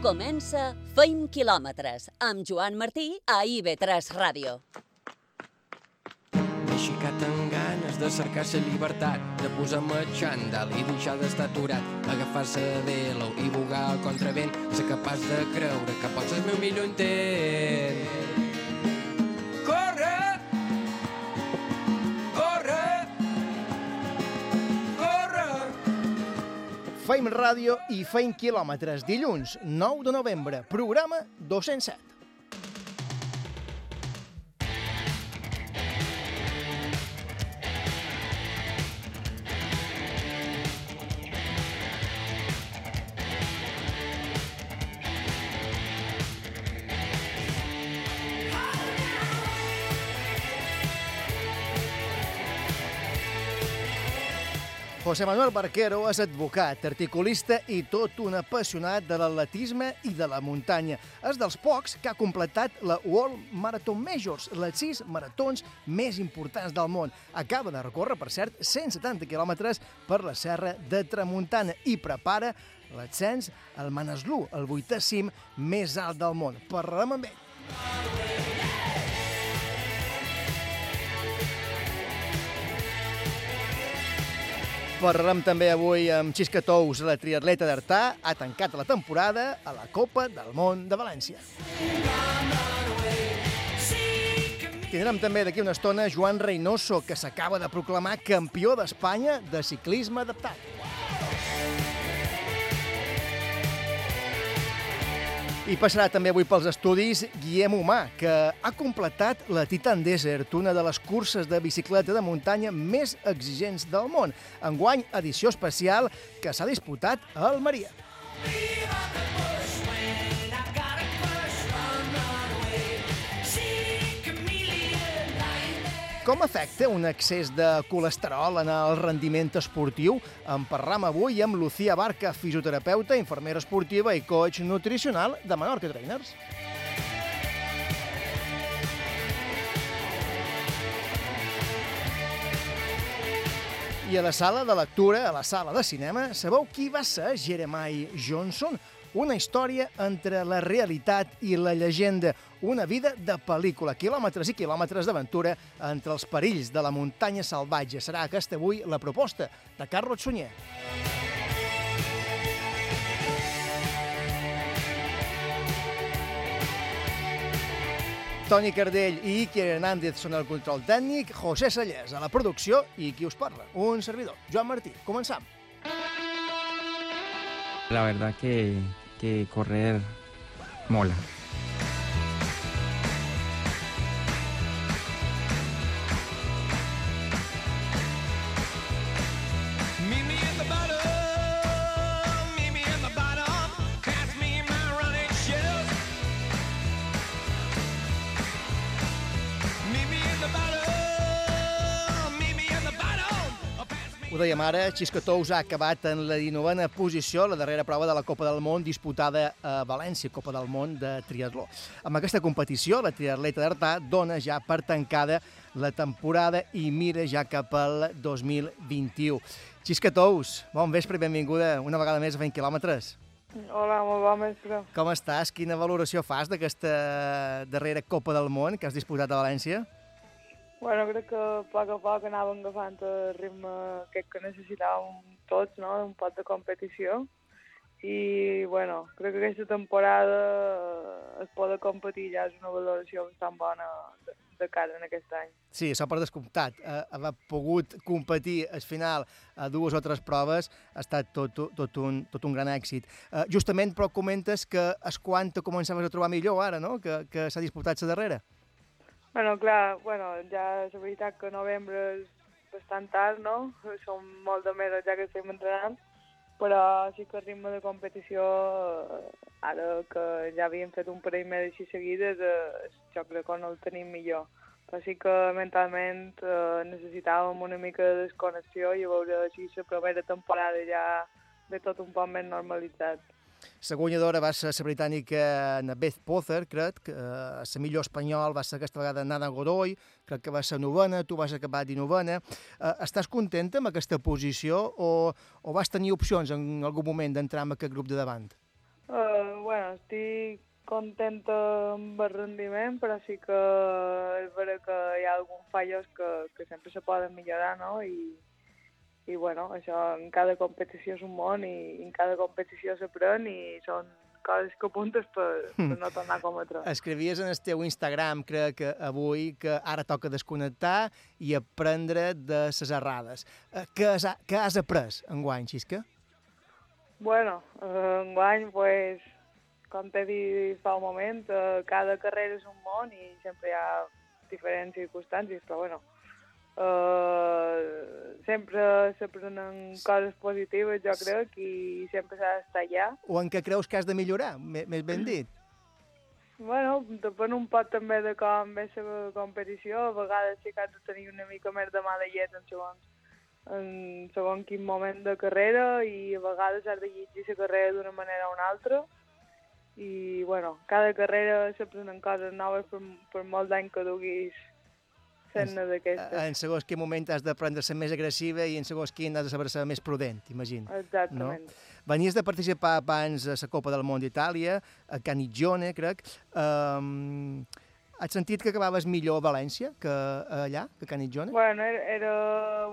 Comença Feim quilòmetres amb Joan Martí a IB3 Ràdio. Aixecat amb ganes de cercar la llibertat, de posar-me xandall i deixar d'estar aturat, agafar-se de velo i bugar al contravent, ser capaç de creure que pots el meu millor intent. Feim ràdio i feim quilòmetres. Dilluns, 9 de novembre, programa 207. José Manuel Barquero és advocat, articulista i tot un apassionat de l'atletisme i de la muntanya. És dels pocs que ha completat la World Marathon Majors, les sis maratons més importants del món. Acaba de recórrer, per cert, 170 quilòmetres per la serra de Tramuntana i prepara l'ascens al Manaslu, el vuitè cim més alt del món. Parlarem amb ell. Parlarem també avui amb Xisca Tous, la triatleta d'Artà, ha tancat la temporada a la Copa del Món de València. Tindrem també d'aquí una estona Joan Reynoso, que s'acaba de proclamar campió d'Espanya de ciclisme adaptat. I passarà també avui pels estudis Guillem Humà, que ha completat la Titan Desert, una de les curses de bicicleta de muntanya més exigents del món. Enguany, edició especial que s'ha disputat a Almeria. Com afecta un excés de colesterol en el rendiment esportiu? En parlam avui amb Lucía Barca, fisioterapeuta, infermera esportiva i coach nutricional de Menorca Trainers. I a la sala de lectura, a la sala de cinema, sabeu qui va ser Jeremiah Johnson? Una història entre la realitat i la llegenda, una vida de pel·lícula, quilòmetres i quilòmetres d'aventura entre els perills de la muntanya salvatge. Serà aquesta avui la proposta de Carlos Sunyer. Toni Cardell i Iker Hernández són el control tècnic, José Sallés a la producció i qui us parla, un servidor, Joan Martí. Començam. La verdad que, que correr mola. Dèiem ara, Xisca Tous ha acabat en la 19a posició, la darrera prova de la Copa del Món disputada a València, Copa del Món de triatló. Amb aquesta competició, la triatleta d'Artà dona ja per tancada la temporada i mira ja cap al 2021. Xisca Tous, bon vespre i benvinguda una vegada més a 20 quilòmetres. Hola, molt bon vespre. Com estàs? Quina valoració fas d'aquesta darrera Copa del Món que has disputat a València? Bueno, crec que a poc a poc anàvem agafant el ritme aquest que necessitàvem tots, no?, un pot de competició. I, bueno, crec que aquesta temporada es poder competir ja és una valoració bastant bona de, cara en aquest any. Sí, això per descomptat. Eh, haver pogut competir al final a dues o tres proves ha estat tot, tot, un, tot un gran èxit. Eh, justament, però, comentes que és quan te començaves a trobar millor ara, no?, que, que s'ha disputat la darrera. Bueno, clar, bueno, ja és veritat que novembre és bastant tard, no? Som molt de mesos ja que estem entrenant, però sí que el ritme de competició, ara que ja havíem fet un parell més així seguides, eh, jo crec que no el tenim millor. Però sí que mentalment eh, necessitàvem una mica de desconnexió i veure si la primera temporada ja ve tot un poc més normalitzat. La guanyadora va ser la britànica Beth Pother, crec, que eh, la millor espanyol va ser aquesta vegada Nana Godoy, crec que va ser novena, tu vas acabar dinovena. Eh, estàs contenta amb aquesta posició o, o vas tenir opcions en algun moment d'entrar en aquest grup de davant? Uh, bueno, estic contenta amb el rendiment, però sí que és vera que hi ha alguns fallos que, que sempre se poden millorar, no? I, i bueno, això en cada competició és un món i, en cada competició s'aprèn i són coses que apuntes per, per no tornar a cometre. Escrivies en el teu Instagram, crec que avui, que ara toca desconnectar i aprendre de les errades. Eh, Què has, què has après enguany, Xisca? Bueno, eh, enguany, pues, com t'he dit fa un moment, eh, cada carrera és un món i sempre hi ha diferents circumstàncies, però bueno, eh, sempre s'aprenen coses positives, jo crec, i sempre s'ha d'estar allà. O en què creus que has de millorar, més ben dit? Bueno, depèn un poc també de com ve la competició, a vegades sí que has de tenir una mica més de mà de llet en segons, en segons quin moment de carrera i a vegades has de llegir la carrera d'una manera o una altra i bueno, cada carrera s'aprenen coses noves per, per molt d'any que duguis sent-ne d'aquestes. En segons quin moment has d'aprendre a ser més agressiva i en segons quin has de saber ser més prudent, imagino. Exactament. No? Venies de participar abans a la Copa del Món d'Itàlia, a Caniggione, crec. Um, has sentit que acabaves millor a València que allà, que a Caniggione? Bueno, era, era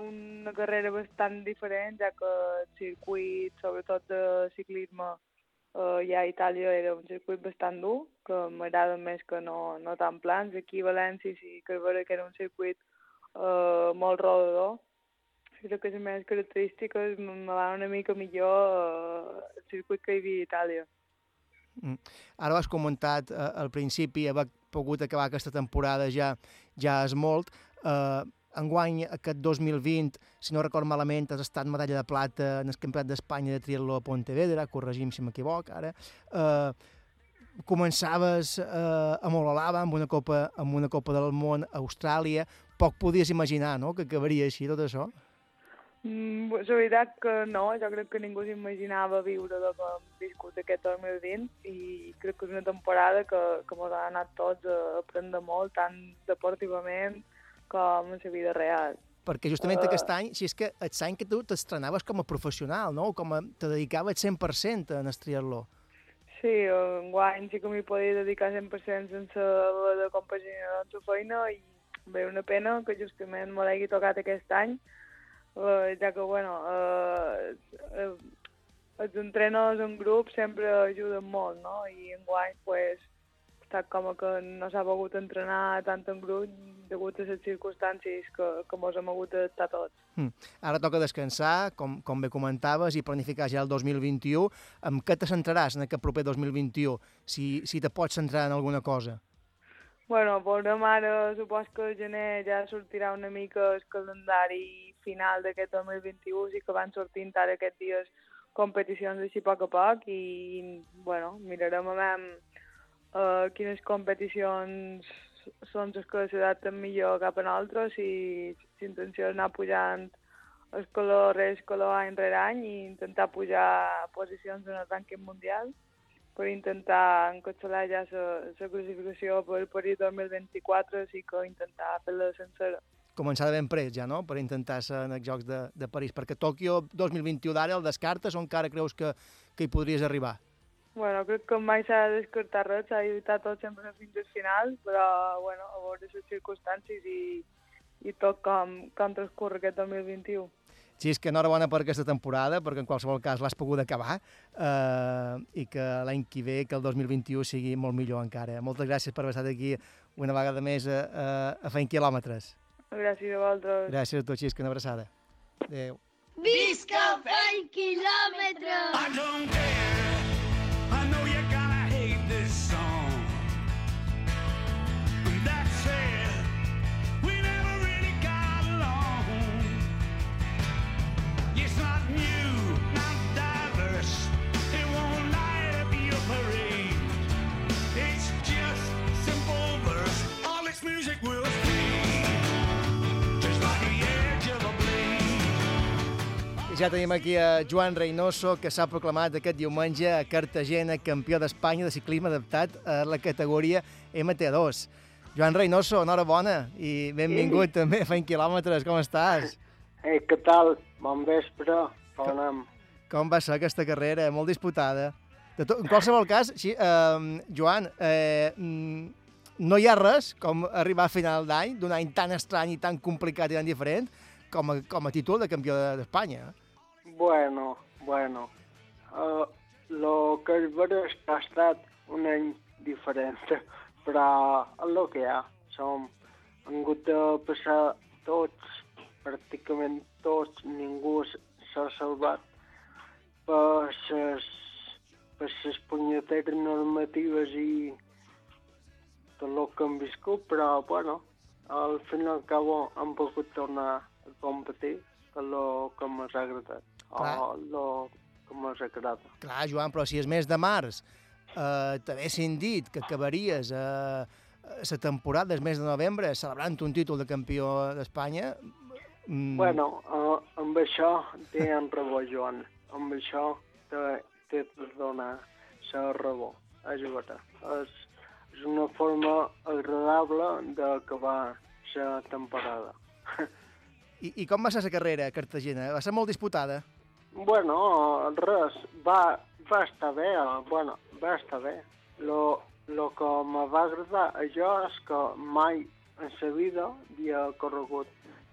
una carrera bastant diferent, ja que el circuit, sobretot de ciclisme, uh, ja a Itàlia era un circuit bastant dur, que m'agrada més que no, no tan plans. Aquí a València sí que vera que era un circuit uh, molt rodador. Crec que les meves característiques me van una mica millor uh, el circuit que hi havia a Itàlia. Mm. Ara ho has comentat uh, al principi, haver pogut acabar aquesta temporada ja ja és molt. Uh, enguany, aquest 2020, si no record malament, has estat medalla de plata en el Campionat d'Espanya de Triatló a Pontevedra, corregim si m'equivoc ara. Uh, començaves uh, a Molalava amb una, copa, amb una Copa del Món a Austràlia. Poc podies imaginar no? que acabaria així tot això? Mm, la veritat que no, jo crec que ningú s'imaginava viure del que hem viscut aquest 2020 i crec que és una temporada que, que ens ha anat tots a aprendre molt, tant deportivament com en la vida real. Perquè justament uh... aquest any, si és que el any que tu t'estrenaves com a professional, no? Com a, te dedicaves 100% en el triatló. Sí, enguany sí que m'hi podia dedicar 100% sense haver de compaginar la feina i bé, una pena que justament me l'hagi tocat aquest any, uh, ja que, bueno, uh, uh, els entrenadors en grup sempre ajuden molt, no? I enguany, pues, està com que no s'ha pogut entrenar tant en grup degut a les circumstàncies que, que mos hem hagut d'adaptar tots. Mm. Ara toca descansar, com, com bé comentaves, i planificar ja el 2021. Amb què te centraràs en aquest proper 2021, si, si te pots centrar en alguna cosa? Bueno, veurem ara, supos que el gener ja sortirà una mica el calendari final d'aquest 2021, sí que van sortint ara aquests dies competicions així a poc a poc i, bueno, mirarem a veure uh, quines competicions són les que s'adapten millor cap a nosaltres i l'intenció és anar pujant escaló rere escaló any rere any i intentar pujar posicions en el rànquing mundial per intentar encapçalar ja la classificació per París 2024 sí que intentar fer-la sencera. Començar de ben pres ja, no?, per intentar ser en els Jocs de, de París, perquè Tòquio 2021 d'ara el descartes o encara creus que, que hi podries arribar? Bueno, crec que mai s'ha de descartar res, s'ha de lluitar tot sempre fins al final, però, bueno, a veure les circumstàncies i, i tot com, com transcorre aquest 2021. Sí, és que enhorabona per aquesta temporada, perquè en qualsevol cas l'has pogut acabar, eh, i que l'any que ve, que el 2021 sigui molt millor encara. Moltes gràcies per haver estat aquí una vegada més a, a, a fent quilòmetres. Gràcies a vosaltres. Gràcies a tu, Xisca, una abraçada. Adéu. Visca fent quilòmetres! I don't care. I know you're ja tenim aquí a Joan Reynoso, que s'ha proclamat aquest diumenge a Cartagena campió d'Espanya de ciclisme adaptat a la categoria MT2. Joan Reynoso, enhorabona i benvingut també a Fent Quilòmetres, com estàs? Ei, què tal? Bon vespre. Com anem? Com va ser aquesta carrera? Molt disputada. De tot, en qualsevol cas, sí, eh, Joan, eh, mm, no hi ha res com arribar a final d'any, d'un any tan estrany i tan complicat i tan diferent, com a, com a títol de campió de- d'Espanya. Bueno, bueno. Uh, lo que és vera és que ha estat un any diferent, però el que hi ha. Som, han hagut de passar tots, pràcticament tots, ningú s'ha salvat per ses punyeteres normatives i tot el que hem viscut, però, bueno, al fin i al cabo hem pogut tornar a competir, que és el que m'ha agradat, Clar. o el que m'ha agradat. Clar, Joan, però si és mes de març eh, t'haguessin dit que acabaries eh, la temporada del mes de novembre celebrant un títol de campió d'Espanya... Mm, Bueno, uh, amb això té en rebó, Joan. Amb això té, té de donar la rebó. És veritat. És, és una forma agradable d'acabar la temporada. I, I com va ser la carrera a Cartagena? Va ser molt disputada? Bueno, res, va, va estar bé, eh, bueno, va estar bé. Lo, lo que me va agradar a jo és que mai en sa vida havia corregut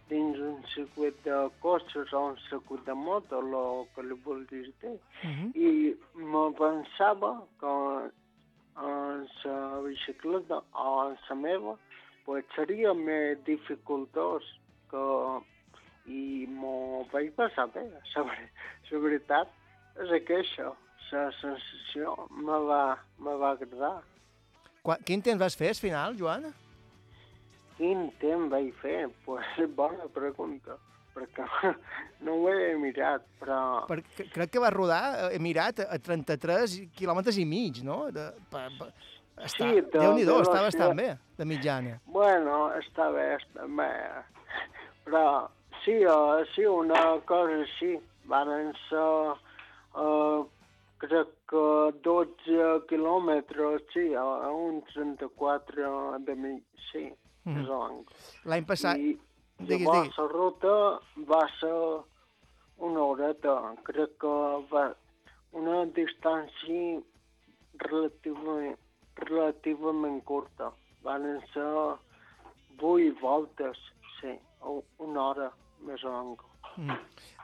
dins un circuit de cotxes o un circuit de moto, el que li vulguis dir. Uh -huh. I me pensava que en la bicicleta o en la meva pues seria més dificultós que i m'ho vaig passar bé. Ver- la veritat és aquesta. La sensació me va, me va agradar. Qua, quin temps vas fer, al final, Joan? Quin temps vaig fer? Pues bona pregunta, perquè no ho he mirat, però... Perquè crec que vas rodar, he mirat, a 33 quilòmetres i mig, no? De, pa, pa, està, Sí, de Déu-n'hi-do, està velocitat. bastant bé, de mitjana. Bueno, està bé, està bé. Però sí, uh, sí, una cosa així. Van ser, uh, crec que 12 quilòmetres, sí, a, a un 34 de mig, sí, mm. L'any passat... I digues, llavors digues. la ruta va ser una horeta, crec que va una distància relativament, relativament curta. Van ser vuit voltes, sí, una hora més o menys. Mm.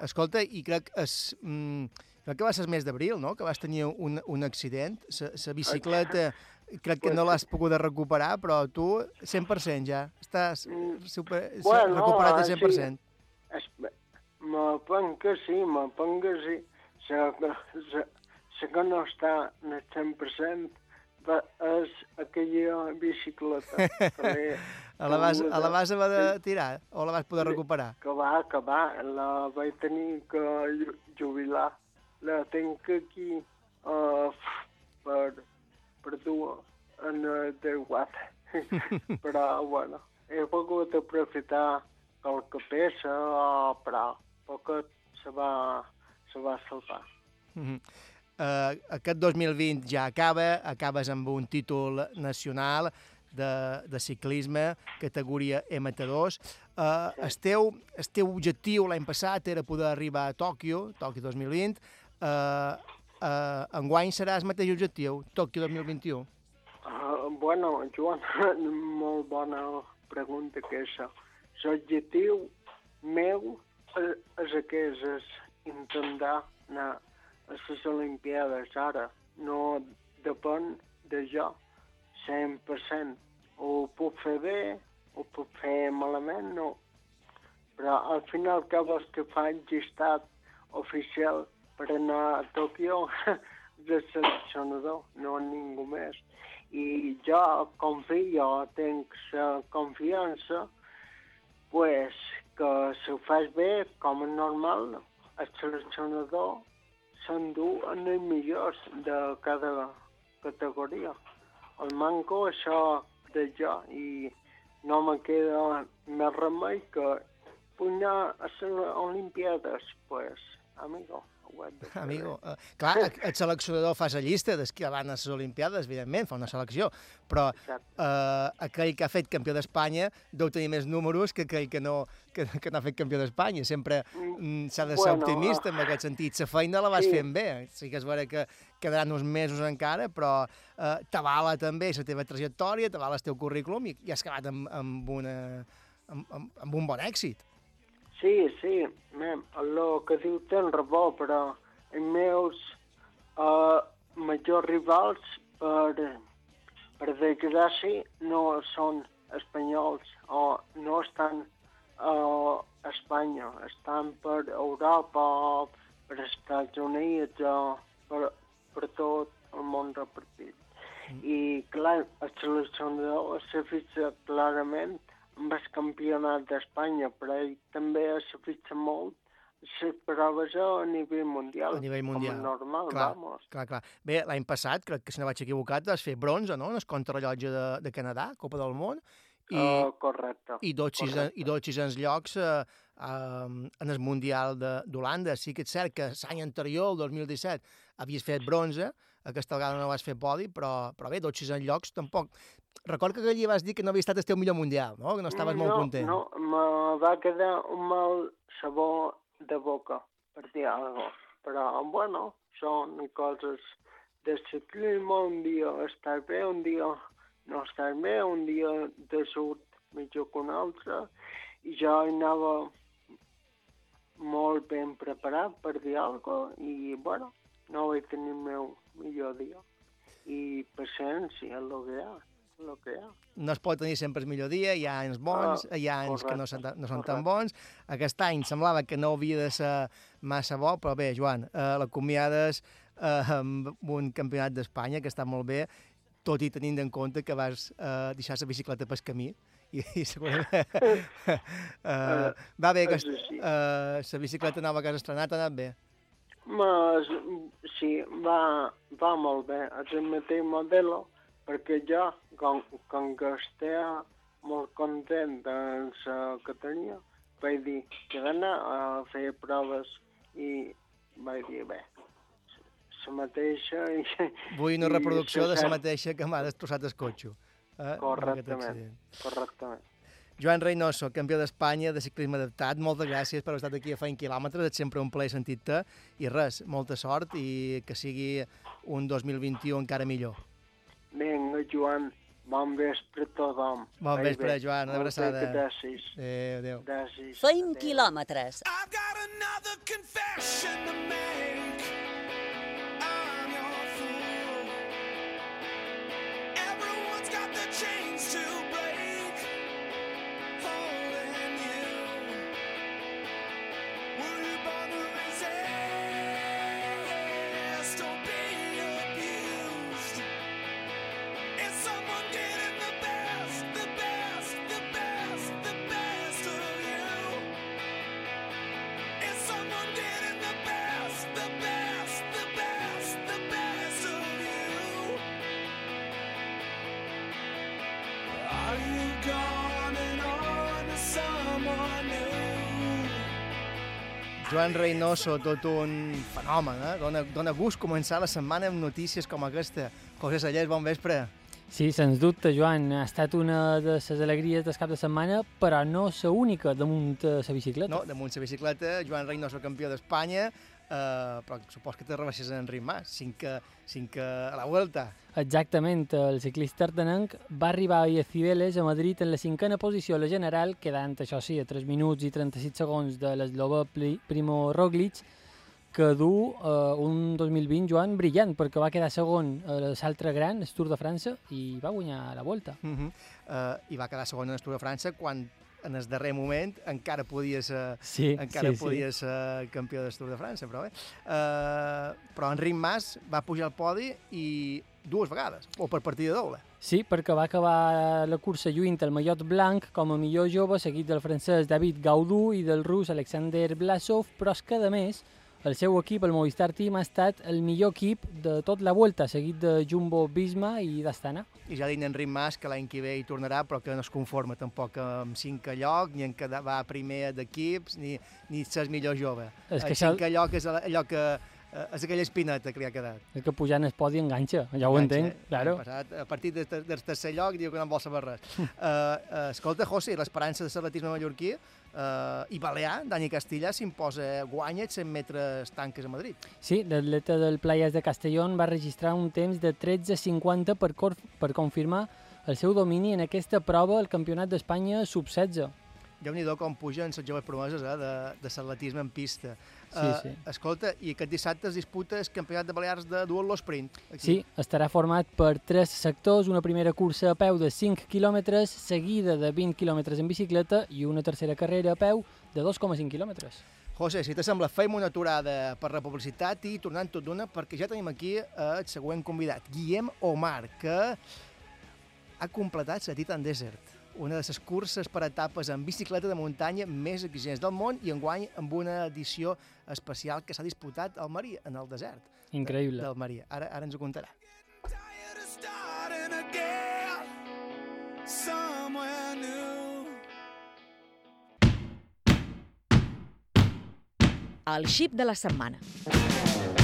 Escolta, i crec, es, mm, crec que va ser el mes d'abril, no?, que vas tenir un, un accident. La bicicleta crec que no l'has pogut recuperar, però tu 100% ja. Estàs Mm, super, bueno, recuperat al sí. 100%. Es, me penso que sí, me penso que sí. Se, se, se que no està en el 100% va, és aquella bicicleta que, A la, vas, a la vas haver de tirar o la vas poder recuperar? que va, que va, la vaig tenir que ju- jubilar. La tinc aquí uh, per, per dur en el desguat. però, bueno, he pogut aprofitar el que pesa, però poquet se va, se va salvar. Mhm. Uh, aquest 2020 ja acaba, acabes amb un títol nacional de, de ciclisme, categoria MT2. Uh, el, teu, el teu objectiu l'any passat era poder arribar a Tòquio, Tòquio 2020. Uh, uh, enguany serà el mateix objectiu, Tòquio 2021. Uh, bueno, Joan, molt bona pregunta que és. L'objectiu meu és, és aquest, és intentar anar a les Olimpiades ara. No depèn de jo, 100%. Ho puc fer bé, ho puc fer malament, no. Però al final que vols que faig llistat oficial per anar a Tòquio de seleccionador, no ningú més. I jo confio, tinc la confiança, pues, que si ho fas bé, com és normal, el seleccionador s'endú en els millors de cada categoria. El manco això de jo i no me queda més remei que pujar a les Olimpiades, pues, amigo. Amigo, uh, clar, el, el seleccionador fa la llista dels que van a les Olimpiades, evidentment, fa una selecció, però uh, aquell que ha fet campió d'Espanya deu tenir més números que aquell que no, que, que no ha fet campió d'Espanya. Sempre mm, s'ha de ser bueno, optimista en aquest sentit. La feina la vas sí. fent bé. Sí que és vera que quedaran uns mesos encara, però uh, t'avala també la teva trajectòria, t'avala el teu currículum i, i has acabat amb, amb, una, amb, amb, amb un bon èxit. Sí, sí, el que diu tens raó, però els meus uh, majors rivals, per, per desgràcia, no són espanyols o no estan a Espanya, estan per Europa per Estats Units o per, per tot el món repartit. I, clar, el seleccionador se fixa clarament amb el campionat d'Espanya, però ell també se fixa molt les proves a nivell mundial. A nivell mundial. Com normal, clar, vamos. Clar, clar. Bé, l'any passat, crec que si no vaig equivocat, vas fer bronze, no?, en el contrarrellotge de, de Canadà, Copa del Món, i, Uh, correcte. i dos correcte. i dos sisens llocs eh, eh, en el Mundial de- d'Holanda. Sí que és cert que l'any anterior, el 2017, havies fet bronze, aquesta vegada no vas fer podi, però, però bé, dos sisens llocs tampoc... Record que allí vas dir que no havia estat el teu millor Mundial, no?, que no estaves molt no, content. No, me va quedar un mal sabor de boca, per dir alguna cosa. Però, bueno, són coses de ciclisme, un dia estàs bé, un dia no estàs bé, un dia de surt millor que un altre, i jo anava molt ben preparat per dir alguna cosa, i, bueno, no vaig tenir el meu millor dia. I paciència, el que hi ha, el que hi ha. no es pot tenir sempre el millor dia, hi ha anys bons, Ah, hi ha anys que no són, correcte, tan- no són tan correcte. bons. Aquest any semblava que no havia de ser massa bo, però bé, Joan, eh, l'acomiades eh, amb un campionat d'Espanya que està molt bé, tot i tenint en compte que vas eh, deixar la bicicleta pel camí, i, i segurament... eh, va bé, que eh, la bicicleta nova que has estrenat ha anat bé. Mas, sí, va, va molt bé. És el mateix model, perquè jo, com, com que estava molt content amb la que tenia, vaig dir que d'anar a fer proves i vaig dir, bé, la mateixa... I, Vull una i reproducció de la mateixa que m'ha destrossat el cotxe. Eh, Correctament, correctament. Joan Reynoso, campió d'Espanya de ciclisme adaptat, moltes gràcies per haver estat aquí a Feint Quilòmetres, és sempre un plaer sentir-te, i res, molta sort i que sigui un 2021 encara millor. Vinga, Joan, bon vespre a tothom. Bon Vagi vespre, bé. Joan, una abraçada. Gràcies. Adéu, adéu. Gràcies. Feim quilòmetres. I've got another confession to make. Chains to Joan Reynoso, tot un fenomen, eh? Dona, dona gust començar la setmana amb notícies com aquesta. José Sallés, bon vespre. Sí, sens dubte, Joan, ha estat una de les alegries del cap de setmana, però no la única damunt de la bicicleta. No, damunt la bicicleta, Joan Reynoso, campió d'Espanya, eh, però supos que te rebeixes en Mas, cinc, cinc a la Vuelta. Exactament, el ciclista artenenc va arribar a Cibeles a Madrid en la cinquena posició a la general, quedant, això sí, a 3 minuts i 36 segons de l'eslova Primo Roglic, que du eh, un 2020, Joan, brillant, perquè va quedar segon a l'altre gran, el Tour de França, i va guanyar la Volta. Uh -huh. uh, I va quedar segon en el Tour de França quan en el darrer moment encara podia ser, Sí, encara sí, sí. podia ser campió del Tour de França, però bé. Uh, però Enric Mas va pujar al podi i dues vegades, o per partida doble. Sí, perquè va acabar la cursa lluint el mallot blanc com a millor jove, seguit del francès David Gaudú i del rus Alexander Blasov, però és que, a més, el seu equip, el Movistar Team, ha estat el millor equip de tot la volta, seguit de Jumbo Visma i d'Astana. I ja diuen Enric Mas que l'any que ve hi tornarà, però que no es conforma tampoc amb cinquè lloc, ni en quedar va primer d'equips, ni, ni ser el millor jove. És que el això- cinquè lloc és allò que eh, és aquella espineta que li ha quedat. És que pujant el podi enganxa, ja ho Enganxa, entenc, eh? claro. Passat, a partir del, ter- del tercer lloc diu que no en vol saber res. uh, uh, escolta, José, l'esperança de l'atletisme mallorquí uh, i balear, Dani Castilla, s'imposa guanya 100 metres tanques a Madrid. Sí, l'atleta del Playas de Castellón va registrar un temps de 13.50 per, per confirmar el seu domini en aquesta prova al Campionat d'Espanya sub-16. déu nhi com pugen les joves promeses eh, de, de l'atletisme en pista. Sí, Eh, sí. Escolta, i aquest dissabte es disputa el Campionat de Balears de duatló sprint. Aquí. Sí, estarà format per tres sectors, una primera cursa a peu de 5 quilòmetres, seguida de 20 quilòmetres en bicicleta i una tercera carrera a peu de 2,5 quilòmetres. José, si te sembla, fem una aturada per la publicitat i tornant tot d'una, perquè ja tenim aquí eh, el següent convidat, Guillem Omar, que ha completat la Titan Desert, una de les curses per etapes en bicicleta de muntanya més exigents del món i enguany amb una edició especial que s'ha disputat al Maria, en el desert. Increïble. Del Maria. Ara, ara ens ho contarà. somewhere new. El xip de la setmana.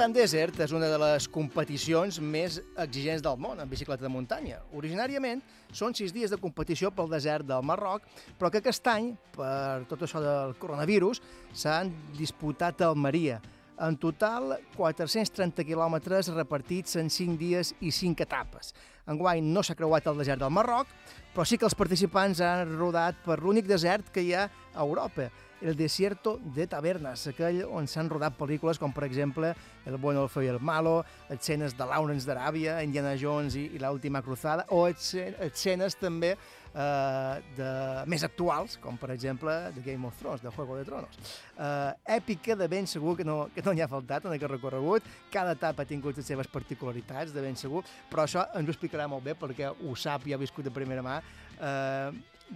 Titan Desert és una de les competicions més exigents del món en bicicleta de muntanya. Originàriament són sis dies de competició pel desert del Marroc, però que aquest any, per tot això del coronavirus, s'han disputat a Almeria. En total, 430 quilòmetres repartits en 5 dies i 5 etapes. Enguany no s'ha creuat el desert del Marroc, però sí que els participants han rodat per l'únic desert que hi ha a Europa, el desierto de Tabernas, aquell on s'han rodat pel·lícules com, per exemple, El bueno, el feo i el malo, escenes de Lawrence d'Aràbia, Indiana Jones i, i l'última cruzada, o esce- escenes també eh, de, més actuals, com, per exemple, de Game of Thrones, de Juego de Tronos. Eh, èpica de ben segur que no, que no n'hi ha faltat en aquest recorregut. Cada etapa ha tingut les seves particularitats, de ben segur, però això ens ho explicarà molt bé perquè ho sap i ha viscut de primera mà. Eh,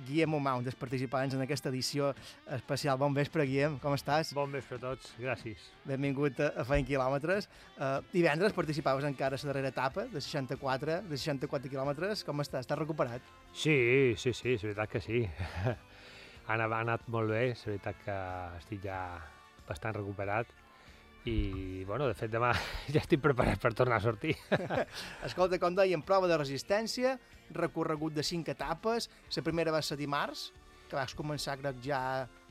Guillem Omar, un dels participants en aquesta edició especial. Bon vespre, Guillem, com estàs? Bon vespre a tots, gràcies. Benvingut a, a Feint Quilòmetres. Uh, divendres participaves encara a la darrera etapa, de 64, de 64 quilòmetres. Com estàs? Estàs recuperat? Sí, sí, sí, és veritat que sí. ha anat molt bé, és veritat que estic ja bastant recuperat i, bueno, de fet, demà ja estic preparat per tornar a sortir. Escolta, com dèiem, prova de resistència, recorregut de 5 etapes. La primera va ser dimarts, que vas començar, crec, ja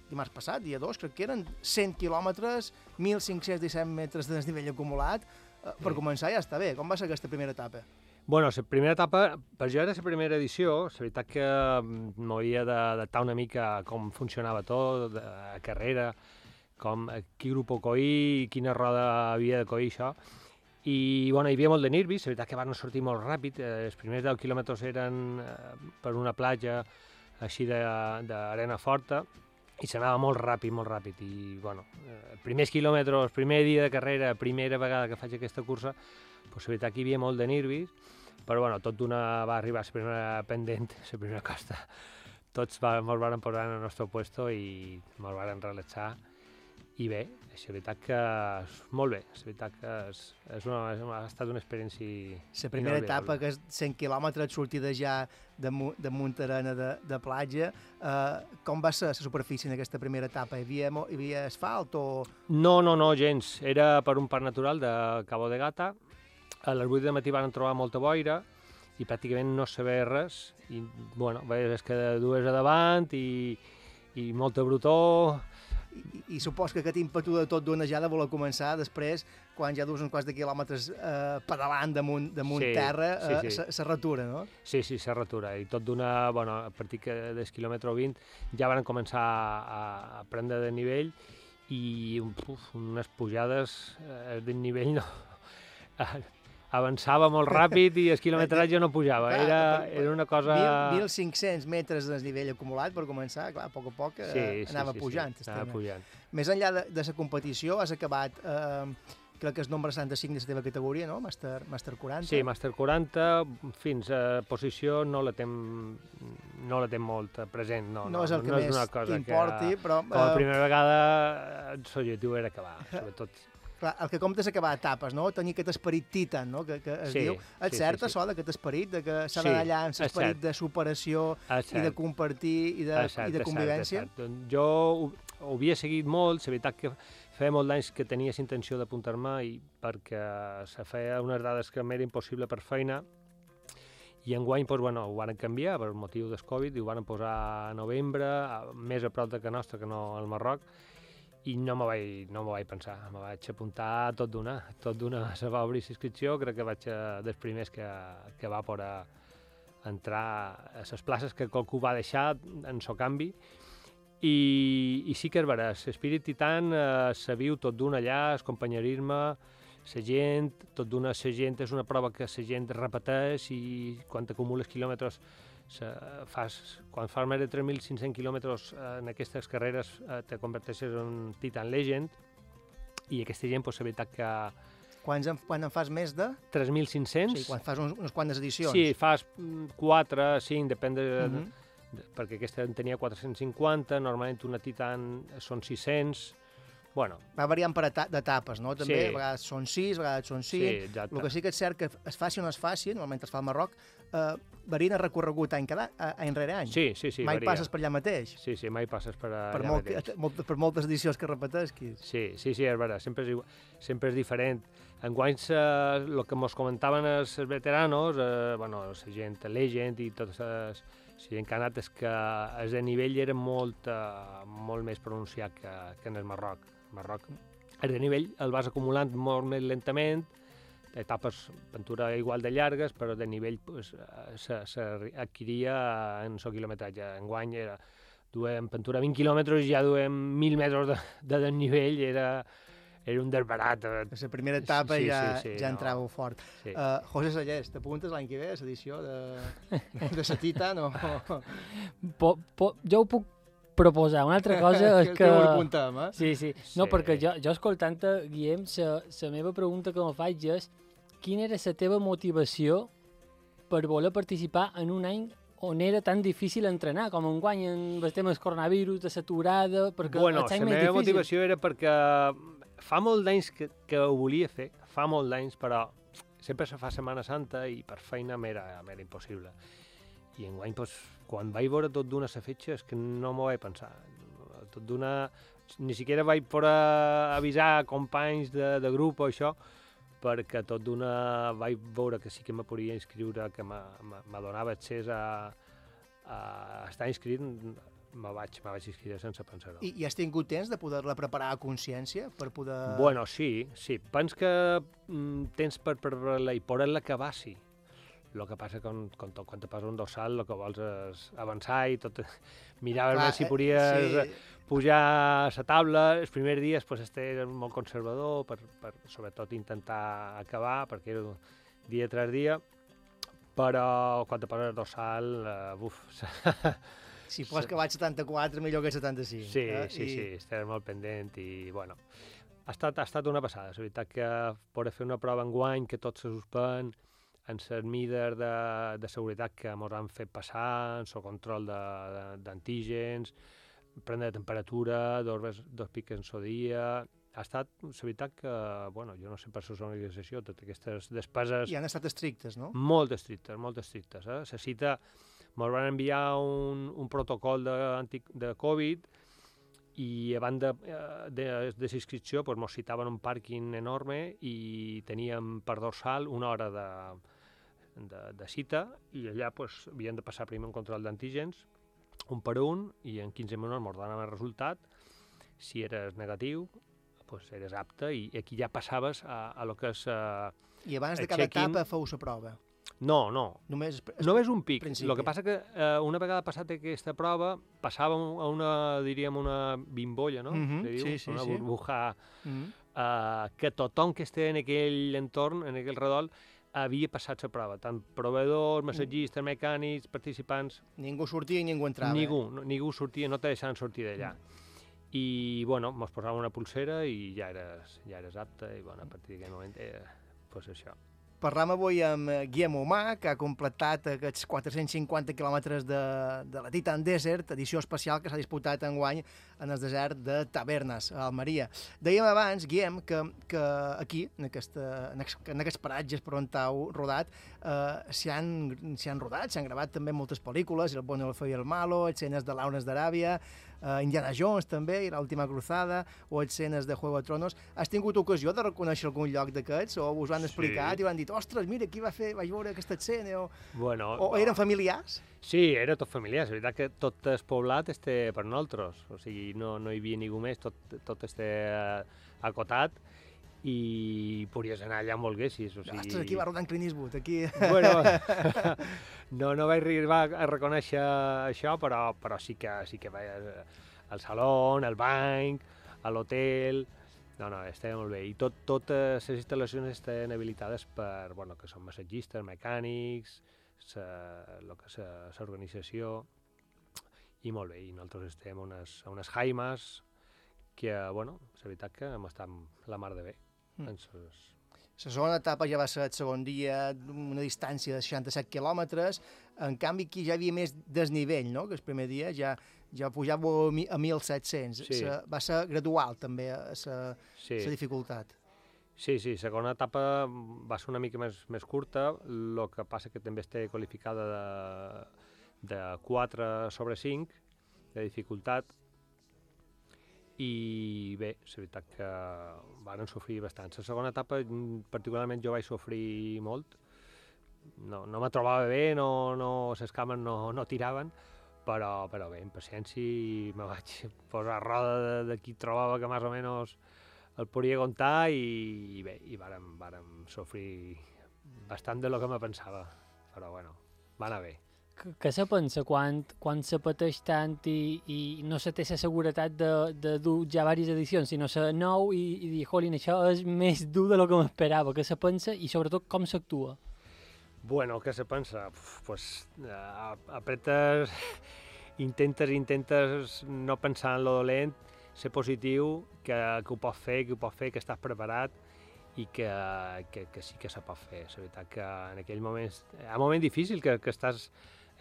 dimarts passat, dia 2, crec que eren 100 quilòmetres, 1.517 metres de desnivell acumulat. Eh, Per Sí. començar ja està bé. Com va ser aquesta primera etapa? Bueno, la primera etapa, per jo era la primera edició, la veritat que mm, m'havia d'adaptar una mica a com funcionava tot, la carrera, com a quin grup ho coï, quina roda havia de coir això. I bueno, hi havia molt de nervis, la veritat que van sortir molt ràpid, eh, els primers 10 quilòmetres eren eh, per una platja així d'arena forta, i s'anava molt ràpid, molt ràpid, i bueno, eh, primers quilòmetres, primer dia de carrera, primera vegada que faig aquesta cursa, pues, la veritat que hi havia molt de nervis, però bueno, tot d'una va arribar la primera pendent, la primera costa. Tots va, ens van posar en el nostre puesto i ens van relaxar. I bé, és veritat que és molt bé, és veritat que és, és una, és ha estat una experiència La primera etapa, que és 100 quilòmetres, sortida ja de, de Montarena de, de platja. Eh, com va ser la superfície en aquesta primera etapa? Hi havia, hi havia asfalt o... No, no, no, gens. Era per un parc natural de Cabo de Gata. A les 8 de matí van trobar molta boira i pràcticament no veia res. I, bueno, veies que dues a davant i, i molta brutó. I, I supos que aquest ímpetu de tot d'una ja de voler començar després, quan ja dus uns quants de quilòmetres eh, pedalant damunt, damunt Sí, terra, sí, eh, sí. se, se retura, no? Sí, sí, se retura. I tot d'una, bueno, a partir del quilòmetre 20 ja van començar a, a prendre de nivell i uf, unes pujades eh, de nivell no... avançava molt ràpid i el quilometratge no pujava, Clar, era, era una cosa... 1.500 metres de desnivell acumulat per començar, clar, a poc a poc eh, Sí, sí, anava sí, pujant. sí, anava pujant. Més enllà de, de la competició, has acabat, eh, crec que és nombre 65 de la teva categoria, no? Master, Master 40. Sí, Màster 40, fins a posició no la tem, no la tem molt present, no, No és el que no més és una cosa t'importi, que, però, Com a eh, primera vegada, eh, l'objectiu era acabar, sobretot. Clar, el que compta és acabar etapes, no? Tenir aquest esperit titan, no? Que, que es Sí, diu. És sí, cert, sí, sí. això, d'aquest esperit, de que s'ha Sí, d'anar allà amb l'esperit cert. de superació i de cert. compartir i de, cert, i de és cert, convivència? és cert. Doncs Jo ho, ho havia seguit molt, la veritat que feia molt d'anys que tenia la intenció d'apuntar-me i perquè se feia unes dades que m'era impossible per feina i enguany doncs, bueno, ho van canviar per motiu del Covid i ho van posar a novembre, a, més a prop de que nostra que no al Marroc, i no me vaig, no me vaig pensar, me vaig apuntar tot d'una, tot d'una se va obrir l'inscripció, crec que vaig ser dels primers que, que va poder entrar a les places que qualcú va deixar en so canvi, i, i sí que és vera, l'espírit titan eh, se viu tot d'un allà, el companyerisme, la gent, tot d'una la gent és una prova que la gent repeteix i quan t'acumules quilòmetres fas, quan fas més de 3.500 quilòmetres eh, en aquestes carreres eh, te converteixes en Titan Legend i aquesta gent, pues, veritat que Quan en, quan en fas més de... 3.500 Sí, quan fas uns, unes quantes edicions. Sí, fas 4, 5, depèn de, Mhm. de, perquè aquesta en tenia 450, normalment una Titan són 600, bueno, Va variant per eta d'etapes, no? També, Sí. a vegades són 6, a vegades són 5. Sí, exacte. El que sí que és cert que es faci o no es faci, normalment es fa al Marroc, eh, varien el recorregut any, cada, any rere any. Sí, sí, sí, Mai varia. passes per allà mateix. Sí, sí, mai passes per allà Per, molt, mateix. que, molt, per moltes edicions que repetesquis. Sí, sí, sí, és veritat, sempre és, igual, sempre és diferent. Enguany, el que ens comentaven els veteranos, eh, bueno, la gent legend i tota la gent que ha anat, és que el de nivell era molt, eh, molt més pronunciat que, que en el Marroc. El Marroc, el de nivell el vas acumulant molt més lentament, etapes pintura igual de llargues, però de nivell pues, eh, se, se adquiria en el quilometratge. Enguany era, duem pintura 20 quilòmetres i ja duem 1.000 metres de, de desnivell, era, era un desbarat. eh. La primera etapa Sí, ja, sí, sí, ja no. entràveu fort. Sí. Uh, José Sallés, t'apuntes l'any que ve a l'edició de, de la Titan o... Po, po, jo ho puc proposar. Una altra cosa és Que- ho apuntem, eh? Sí, sí. No, perquè jo, jo escoltant Guillem, la meva pregunta que me faig és quina era la teva motivació per voler participar en un any on era tan difícil entrenar, com en guany amb el tema del coronavirus, de l'aturada, perquè Bueno, els la meva difícils. motivació era perquè fa molt d'anys que, que ho volia fer, fa molt d'anys, però sempre se fa Setmana Santa i per feina m'era impossible. I enguany, doncs, quan vaig veure tot d'una sa fetge, és que no m'ho vaig pensar. Tot d'una... Ni siquiera vaig poder avisar companys de, de grup o això, perquè tot d'una vaig veure que sí que me podia inscriure, que me- donava accés a, a estar inscrit, me vaig, me vaig inscriure sense pensar-ho. I, I has tingut temps de poder-la preparar a consciència per poder... Bueno, sí, sí. Pens que mm, tens per preparar-la i poder-la acabar, sí. El que passa que quan, quan, te- quan te passa un dorsal el que vols és avançar i tot... Miraves Clar, si eh, podies sí. sí. pujar a la taula. Els primers dies pues, estàs molt conservador per, per sobretot intentar acabar, perquè era dia tras dia, però quan te poses el dorsal, uh, buf, Si fos que vaig 74, millor que 75. Sí, eh? sí, I... sí, estem molt pendent i, bueno, ha estat, ha estat una passada. La veritat que poder fer una prova en guany, que tot se suspèn, en les mides de, de seguretat que ens han fet passar, en el control de- de- d'antígens, prendre temperatura, dos, dos pics en so dia... Ha estat, la veritat que, bueno, jo no sé per la organització, totes aquestes despeses I han estat estrictes, no? molt estrictes, molt estrictes. Eh? La cita, ens van enviar un, un protocol de, de Covid i a banda eh, de, de l'inscripció pues, ens citaven un pàrquing enorme i teníem per dorsal una hora de, de, de cita i allà pues, havien de passar primer un control d'antígens, un per un, i en 15 minuts ens donaven el resultat. Si eres negatiu, pues, eres apte i aquí ja passaves a, a lo que és... Eh, I abans de cada etapa feu la prova. No, no. Només... Només un pic. principi. El que passa que eh, una vegada passat aquesta prova passàvem a una, diríem, una bimbolla, no? Mhm, Se diu? sí, sí, una sí. burbuja Mhm. eh, que tothom que esté en aquell entorn, en aquell redol, havia passat la prova, tant proveïdors, massatgistes, mecànics, participants... Ningú sortia i ningú entrava. Ningú, no, ningú sortia, no te deixaven sortir d'allà. I, bueno, mos posàvem una pulsera i ja eres, ja eres apte, i, bueno, a partir d'aquell moment, eh, pues això. Parlam avui amb eh, Guillem Humà, que ha completat aquests 450 quilòmetres de, de la Titan Desert, edició especial que s'ha disputat enguany en el desert de Tavernes, a Almeria. Dèiem abans, Guillem, que, que aquí, en, aquesta, en, en aquests paratges per on t'heu rodat, eh, s'hi han, han rodat, s'han gravat també moltes pel·lícules, El bueno, el feo i el malo, escenes de Launes d'Aràbia, eh, Indiana Jones també, i l'última cruzada, o escenes de Juego de Tronos. Has tingut ocasió de reconèixer algun lloc d'aquests, o us ho han explicat Sí. i han dit, ostres, mira, aquí va fer, vaig veure aquesta escena, o, Bueno, o eren familiars? Sí, era tot familiar. És veritat que tot el poblat este per nosaltres. O sigui, no, no hi havia ningú més, tot, tot este eh, acotat i podies anar allà on volguessis. O sigui... Ostres, aquí va rodant Clint Eastwood, aquí... Bueno, no, no vaig arribar a reconèixer això, però, però sí que, sí que vaig al saló, al banc, a l'hotel... No, no, estava molt bé. I tot, totes les instal·lacions estan habilitades per, bueno, que són massatgistes, mecànics, sa, lo que és l'organització, i molt bé. I nosaltres estem a unes, a unes jaimes que, bueno, és veritat que hem estat la mar de bé. Mm. La segona etapa ja va ser el segon dia, una distància de 67 quilòmetres. En canvi, aquí ja hi havia més desnivell, no?, que el primer dia ja, ja pujàveu a mi- a 1.700. Sí. Se, va ser gradual, també, la Sí. dificultat. Sí, sí, segona etapa va ser una mica més, més curta, el que passa que també està qualificada de, de 4 sobre 5 de dificultat i bé, és veritat que varen sofrir bastant. La segona etapa, mm, particularment, jo vaig sofrir molt. No, no me trobava bé, no, no, les cames no, no tiraven, però, però bé, amb paciència me vaig posar a roda de, de qui trobava que més o menys el podia comptar i, i bé, i vàrem, vàrem sofrir bastant de lo que me pensava, però bueno, va anar bé. Que, que se pensa quan, quan se pateix tant i, i no se té la seguretat de, de dur ja diverses edicions, sinó ser nou i, i dir, jolín, això és més dur de lo que m'esperava, que se pensa i sobretot com s'actua. Bueno, què se pensa? Pues, eh, apretes, intentes, intentes no pensar en lo dolent, ser positiu, que, que ho pots fer, que ho pots fer, que estàs preparat i que, que, que sí que se pot fer. És veritat que en aquell moment... Ha un moment difícil que, que estàs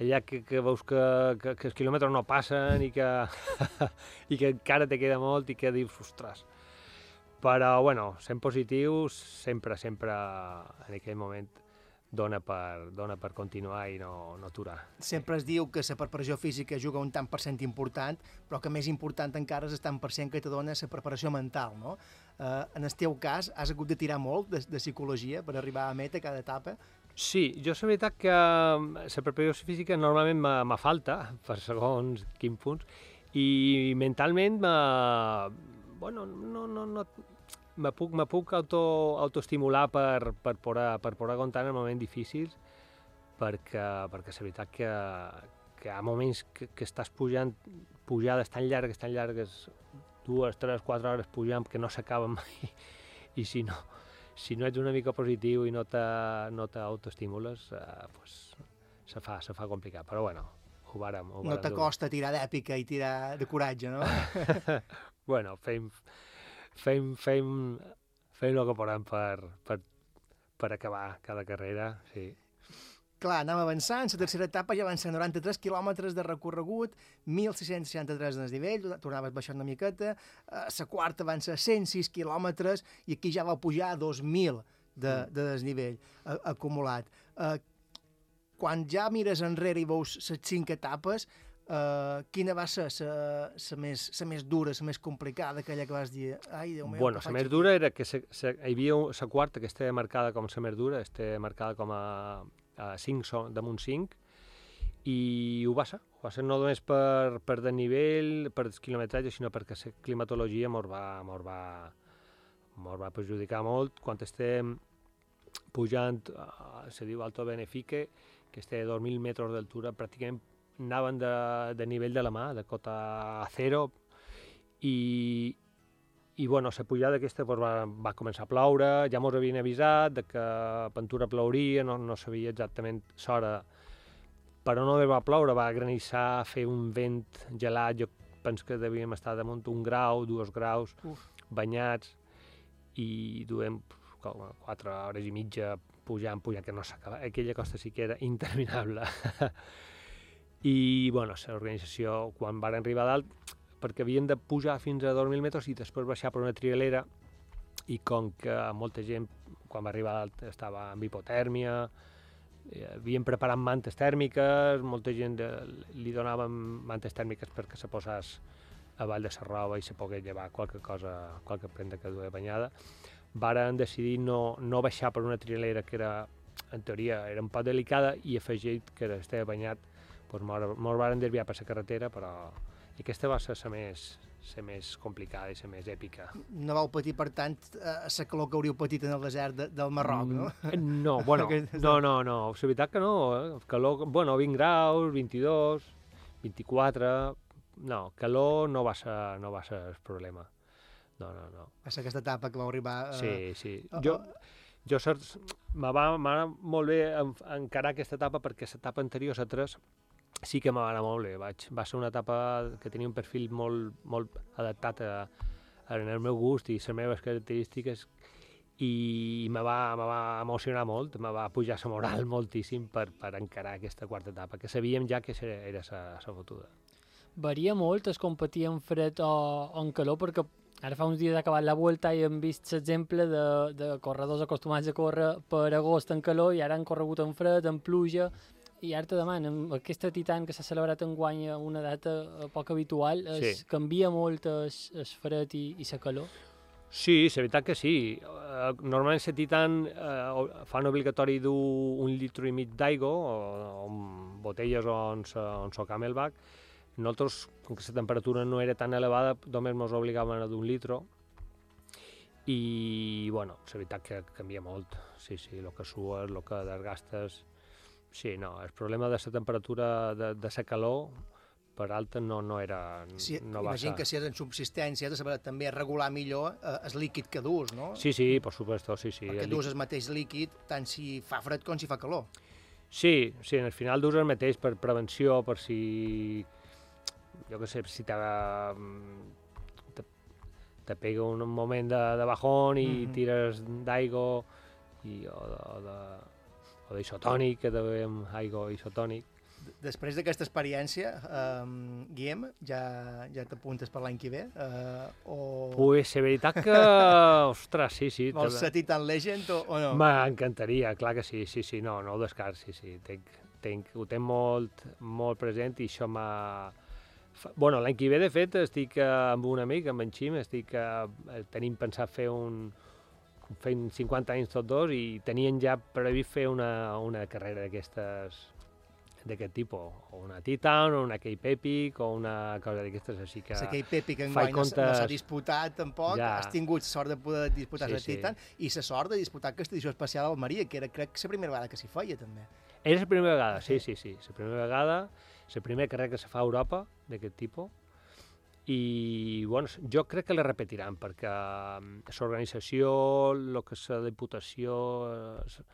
allà que, que veus que, que, que els quilòmetres no passen i que, i que encara te queda molt i que dius, ostres, però, bueno, sent positius, sempre, sempre en aquell moment dona per, dona per continuar i no, no aturar. Sempre es diu que la preparació física juga un tant per cent important, però que més important encara és el tant per cent que te dona la preparació mental, no? Eh, en el teu cas, has hagut de tirar molt de, de psicologia per arribar a meta cada etapa? Sí, jo és veritat que la preparació física normalment me, falta, per segons quin punts, i mentalment me, bueno, no, no, no, me puc, me puc auto, autoestimular per, per, poder, per poder comptar en moments difícils, perquè, perquè és veritat que, que hi ha moments que, que estàs pujant, pujades tan llargues, tan llargues, dues, tres, quatre hores pujant, que no s'acaben mai, i si no, si no ets una mica positiu i no te- no t'autoestimules, eh, pues, se, fa, se fa complicat. Però bueno, ho vàrem, ho No vàrem dur. t'acosta tirar d'èpica i tirar de coratge, no? bueno, fem, fem, fem, fem el que podem per, per, per acabar cada carrera, sí. Clar, anem avançant, la tercera etapa ja van ser 93 quilòmetres de recorregut, 1.663 de desnivell, tornaves baixant una miqueta, eh, la quarta van ser 106 quilòmetres i aquí ja va pujar a 2.000 de, de desnivell eh, acumulat. Eh, quan ja mires enrere i veus les cinc etapes, eh, quina va ser la més, la més dura, la més complicada, aquella que vas dir, ai, Déu meu, Bueno, la més aquí?" dura era que se, se, hi havia la quarta que estava marcada com la més dura, estava marcada com a, a 5 so, damunt 5, i ho va ser. Ho va ser no només per, per desnivell, per quilometratge, sinó perquè la climatologia mos va, mos va, mos va perjudicar molt. Quan estem pujant, uh, se diu Alto Benefique, que està a 2.000 metres d'altura, pràcticament anaven de, de nivell de la mà, de cota a zero, i, i bueno, la pujada aquesta doncs, va, va començar a ploure, ja mos havien avisat de que Ventura plouria, no, no sabia exactament l'hora, però no va ploure, va granissar, fer un vent gelat, jo penso que devíem estar damunt un grau, dos graus, Uf. banyats, i duem com quatre hores i mitja pujant, pujant, que no s'acaba. Aquella costa sí que era interminable. I, bueno, l'organització, quan van arribar a dalt, perquè havien de pujar fins a 2.000 metres i després baixar per una trialera, i com que molta gent, quan va arribar estava amb hipotèrmia, eh, havien preparat mantes tèrmiques, molta gent eh, li donaven mantes tèrmiques perquè se posàs a vall de la roba i se pogués llevar qualque cosa, qualque prenda que duia banyada, varen decidir no, no baixar per una trialera que era, en teoria, era un poc delicada i afegit que estava banyat, doncs mos, mos varen desviar per la carretera, però i aquesta va ser la més, la més complicada i la més èpica. No vau patir, per tant, eh, la calor que hauríeu patit en el desert de, del Marroc, no? Mm, No, bueno, no, no, no, la veritat que no, eh? calor, bueno, 20 graus, 22, 24, no, calor no va ser, no va ser el problema. No, no, no. Va ser aquesta etapa que vau arribar... Sí, sí. ah, Jo, jo certs, me va anat molt bé en, encarar aquesta etapa perquè l'etapa anterior, la 3, sí que anar molt bé. Vaig, va ser una etapa que tenia un perfil molt, molt adaptat a, a, al meu gust i les meves característiques i me va, me va emocionar molt, me va pujar la moral moltíssim per, per encarar aquesta quarta etapa, que sabíem ja que era, sa fotuda. Varia molt es competir en fred o en calor, perquè ara fa uns dies ha acabat la volta i hem vist l'exemple de, de corredors acostumats a córrer per agost en calor i ara han corregut en fred, en pluja, i ara te demanen, aquesta Titan que s'ha celebrat en guany a una data eh, poc habitual, es Sí. canvia molt el, el fred i, i la calor? Sí, la veritat que sí. Eh, Normalment la Titan eh, fan obligatori dur un litre i mig d'aigua, o, o amb botelles on se, on se camelback. Nosaltres, com que la temperatura no era tan elevada, només ens obligaven a d'un litro. I, bueno, la veritat que canvia molt. Sí, sí, el que sues, el que desgastes... Sí, no, el problema de la temperatura, de, de la calor, per alta no, no era... Sí, no va imagino que si és en subsistència, has de saber també regular millor eh, el líquid que dus, no? Sí, sí, per supuesto, sí, sí. Perquè el dus el mateix líquid tant si fa fred com si fa calor. Sí, sí, al final d'ús el mateix per prevenció, per si, jo què sé, si te, te, te pega un moment de, de bajón i mm. -hmm. tires d'aigua i, o, de, o, de, o d'isotònic, que devem aigua isotònic. Després d'aquesta experiència, eh, Guillem, ja, ja t'apuntes per l'any que ve? Eh, o Pues, la veritat que, ostres, sí, sí. vols ser Titan Legend o, o no? M'encantaria, clar que sí, sí, sí, no, no ho descart, sí, sí, tenc, tenc, ho tenc molt, molt present i això m'ha... Bueno, l'any que ve, de fet, estic eh, amb un amic, amb en Xim, estic, eh, tenim pensat fer un, fent 50 anys tots dos i tenien ja previst fer una, una carrera d'aquestes d'aquest tipus, o una Titan, o una Cape Epic, o una cosa d'aquestes, així que... La Cape Epic enguany no, s- no s'ha comptes- disputat tampoc, Ja. has tingut sort de poder disputar Sí, la sí. Titan i la sort de disputar aquesta edició especial al Maria, que era crec que la primera vegada que s'hi feia també. És la primera vegada, sí, sí, sí. La primera vegada, la primera carrera que se fa a Europa d'aquest tipus. I, bueno, jo crec que la repetiran, perquè mm, l'organització, el que és la diputació... eh,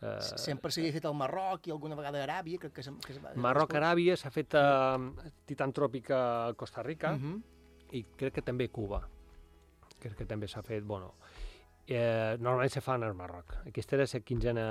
eh, Sempre s'havia fet al Marroc i alguna vegada a Aràbia, crec que... se- que se- Marroc, Aràbia, s'ha fet a Titan Tròpic a Costa Rica Mhm. i crec que també Cuba. Crec que també s'ha fet, bueno, eh, normalment se fan al Marroc. Aquesta era la quinzena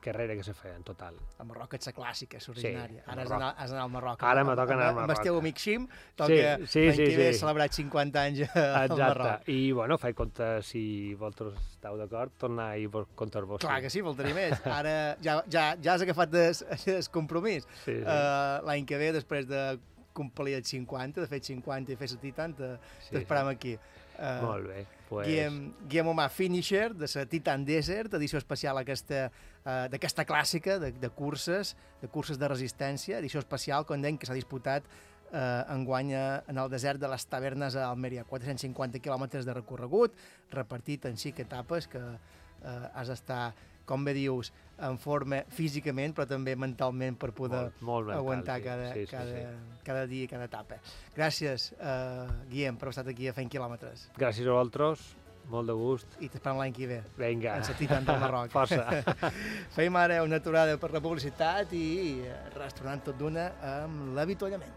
carrera que se feia en total. El Marroc és la clàssica, és Sí, originària. el Ara has Marroc. d'anar has d'anar al Marroc. Ara me toca anar al amb- Amb Marroc. el teu amic Xim, toca Sí, sí, sí, sí. celebrat 50 anys al. Marroc. I, bueno, faig compte, si vosaltres esteu d'acord, tornar per compte vos. Clar que sí, faltaria més. Ara ja, ja, ja has agafat el, compromís. Sí, sí. Uh, L'any que ve, després de complir els 50, de fer 50 i fer la Titan, te- Sí, t'esperem aquí. Uh, Molt bé. Pues... Guillem, Guillem Humà Finisher, de la Titan Desert, edició especial aquesta, uh, d'aquesta clàssica de, de curses, de curses de resistència, edició especial, com deim, que s'ha disputat eh, enguany en el desert de les tavernes a Almeria. 450 quilòmetres de recorregut, repartit en cinc etapes que, eh, has d'estar, com bé dius, en forma físicament, però també mentalment per poder Molt, molt mental, aguantar sí. cada, Sí, sí, cada, sí. cada dia i cada etapa. Gràcies, eh, Guillem, per haver estat aquí a Fent Quilòmetres. Gràcies a vosaltres, molt de gust. I t'esperem l'any que ve. Vinga. En la Titan del Marroc. Força. Feim ara una aturada per la publicitat i restaurant tot d'una amb l'avituallament.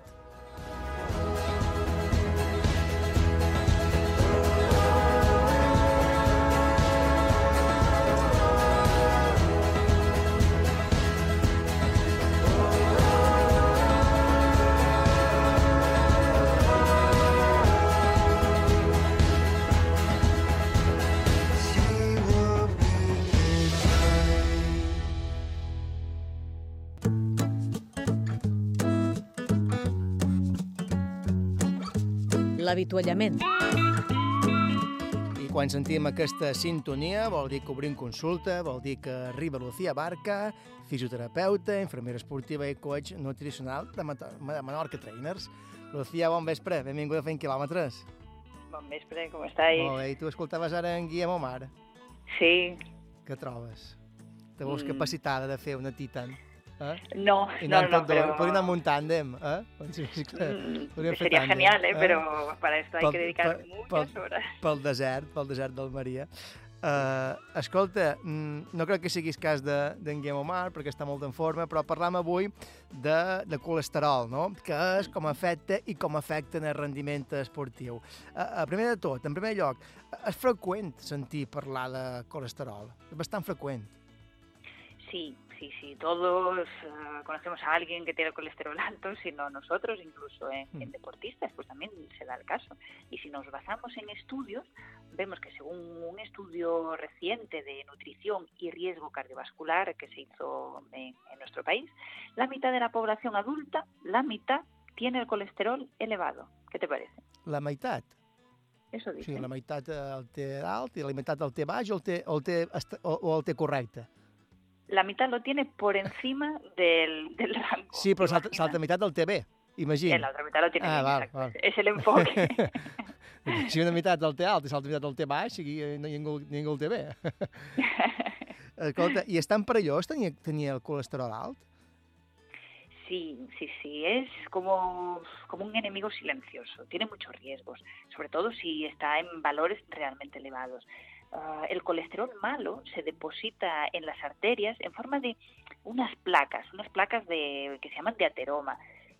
L'avituallament. I quan sentim aquesta sintonia vol dir que obrim consulta, vol dir que arriba Lucía Barca, fisioterapeuta, infermera esportiva i coach nutricional de de Menorca Trainers. Lucía, bon vespre, benvinguda a Fent Quilòmetres. Bon vespre, com estàs? Molt bé, i tu escoltaves ara en Guillem Omar. Sí. Què trobes? Te veus Mm. capacitada de fer una Titan? Eh? No, I no, no, però- Podríem anar amb un tàndem, eh? Doncs sí, sí que Mm, sería tàndem, genial, ¿eh? Pero para esto hay Pel- que dedicar pel- muchas pel- horas. Pel desert, pel desert del Maria. Uh, escolta, mm, no crec que siguis cas de- d'en de, Guillem Omar, perquè està molt en forma, però parlam avui de, de colesterol, no? que és com afecta i com afecta en el rendiment esportiu. Uh, uh, primer de tot, en primer lloc, és freqüent sentir parlar de colesterol? És bastant freqüent. Sí, sí, sí. Todos eh, conocemos a alguien que tiene el colesterol alto, si no nosotros, incluso en, en deportistas, pues también se da el caso. Y si nos basamos en estudios, vemos que según un estudio reciente de nutrición y riesgo cardiovascular que se hizo en, en nuestro país, la mitad de la población adulta, la mitad, tiene el colesterol elevado. ¿Qué te parece? La meitat? Eso O dice. sigui, la meitat el té alt i la meitat el té baix o el té, o el té, est- o, o el té correcte? La mitad lo tiene por encima del, del rango. Sí, però l'altra l'altra meitat el té bé, imagina. Eh, la otra mitad lo tiene ah, val, val. Es el enfoque. si una meitat el té alt i l'altra meitat el té baix, eh, ningú, ningú el té bé. Escolta, i és tan perillós tenir, tenir el colesterol alt? Sí, sí, sí, es como, como un enemigo silencioso, tiene muchos riesgos, sobre todo si está en valores realmente elevados. Ah, el colesterol malo se deposita en las arterias en forma de unas placas, unas placas de, que se llaman de ateroma.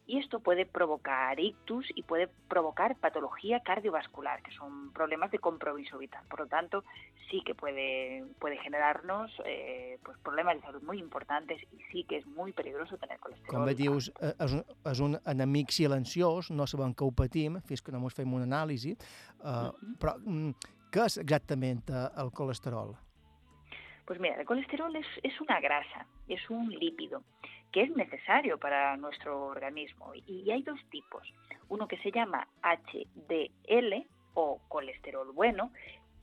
Y esto puede provocar ictus y puede provocar patología cardiovascular, que son problemas de compromiso vital. Por lo tanto, sí que puede, puede generarnos eh, pues problemas de salud muy importantes y sí que es muy peligroso tener colesterol. Com bé dius, eh, és un, és un enemic silenciós, no sabem que ho patim, fins que no ens fem una anàlisi, uh, però mm, què és exactament eh, el colesterol? Pues mira, el colesterol es, es una grasa, es un lípido que es necesario para nuestro organismo. Y hay dos tipos. Uno que se llama HDL o colesterol bueno,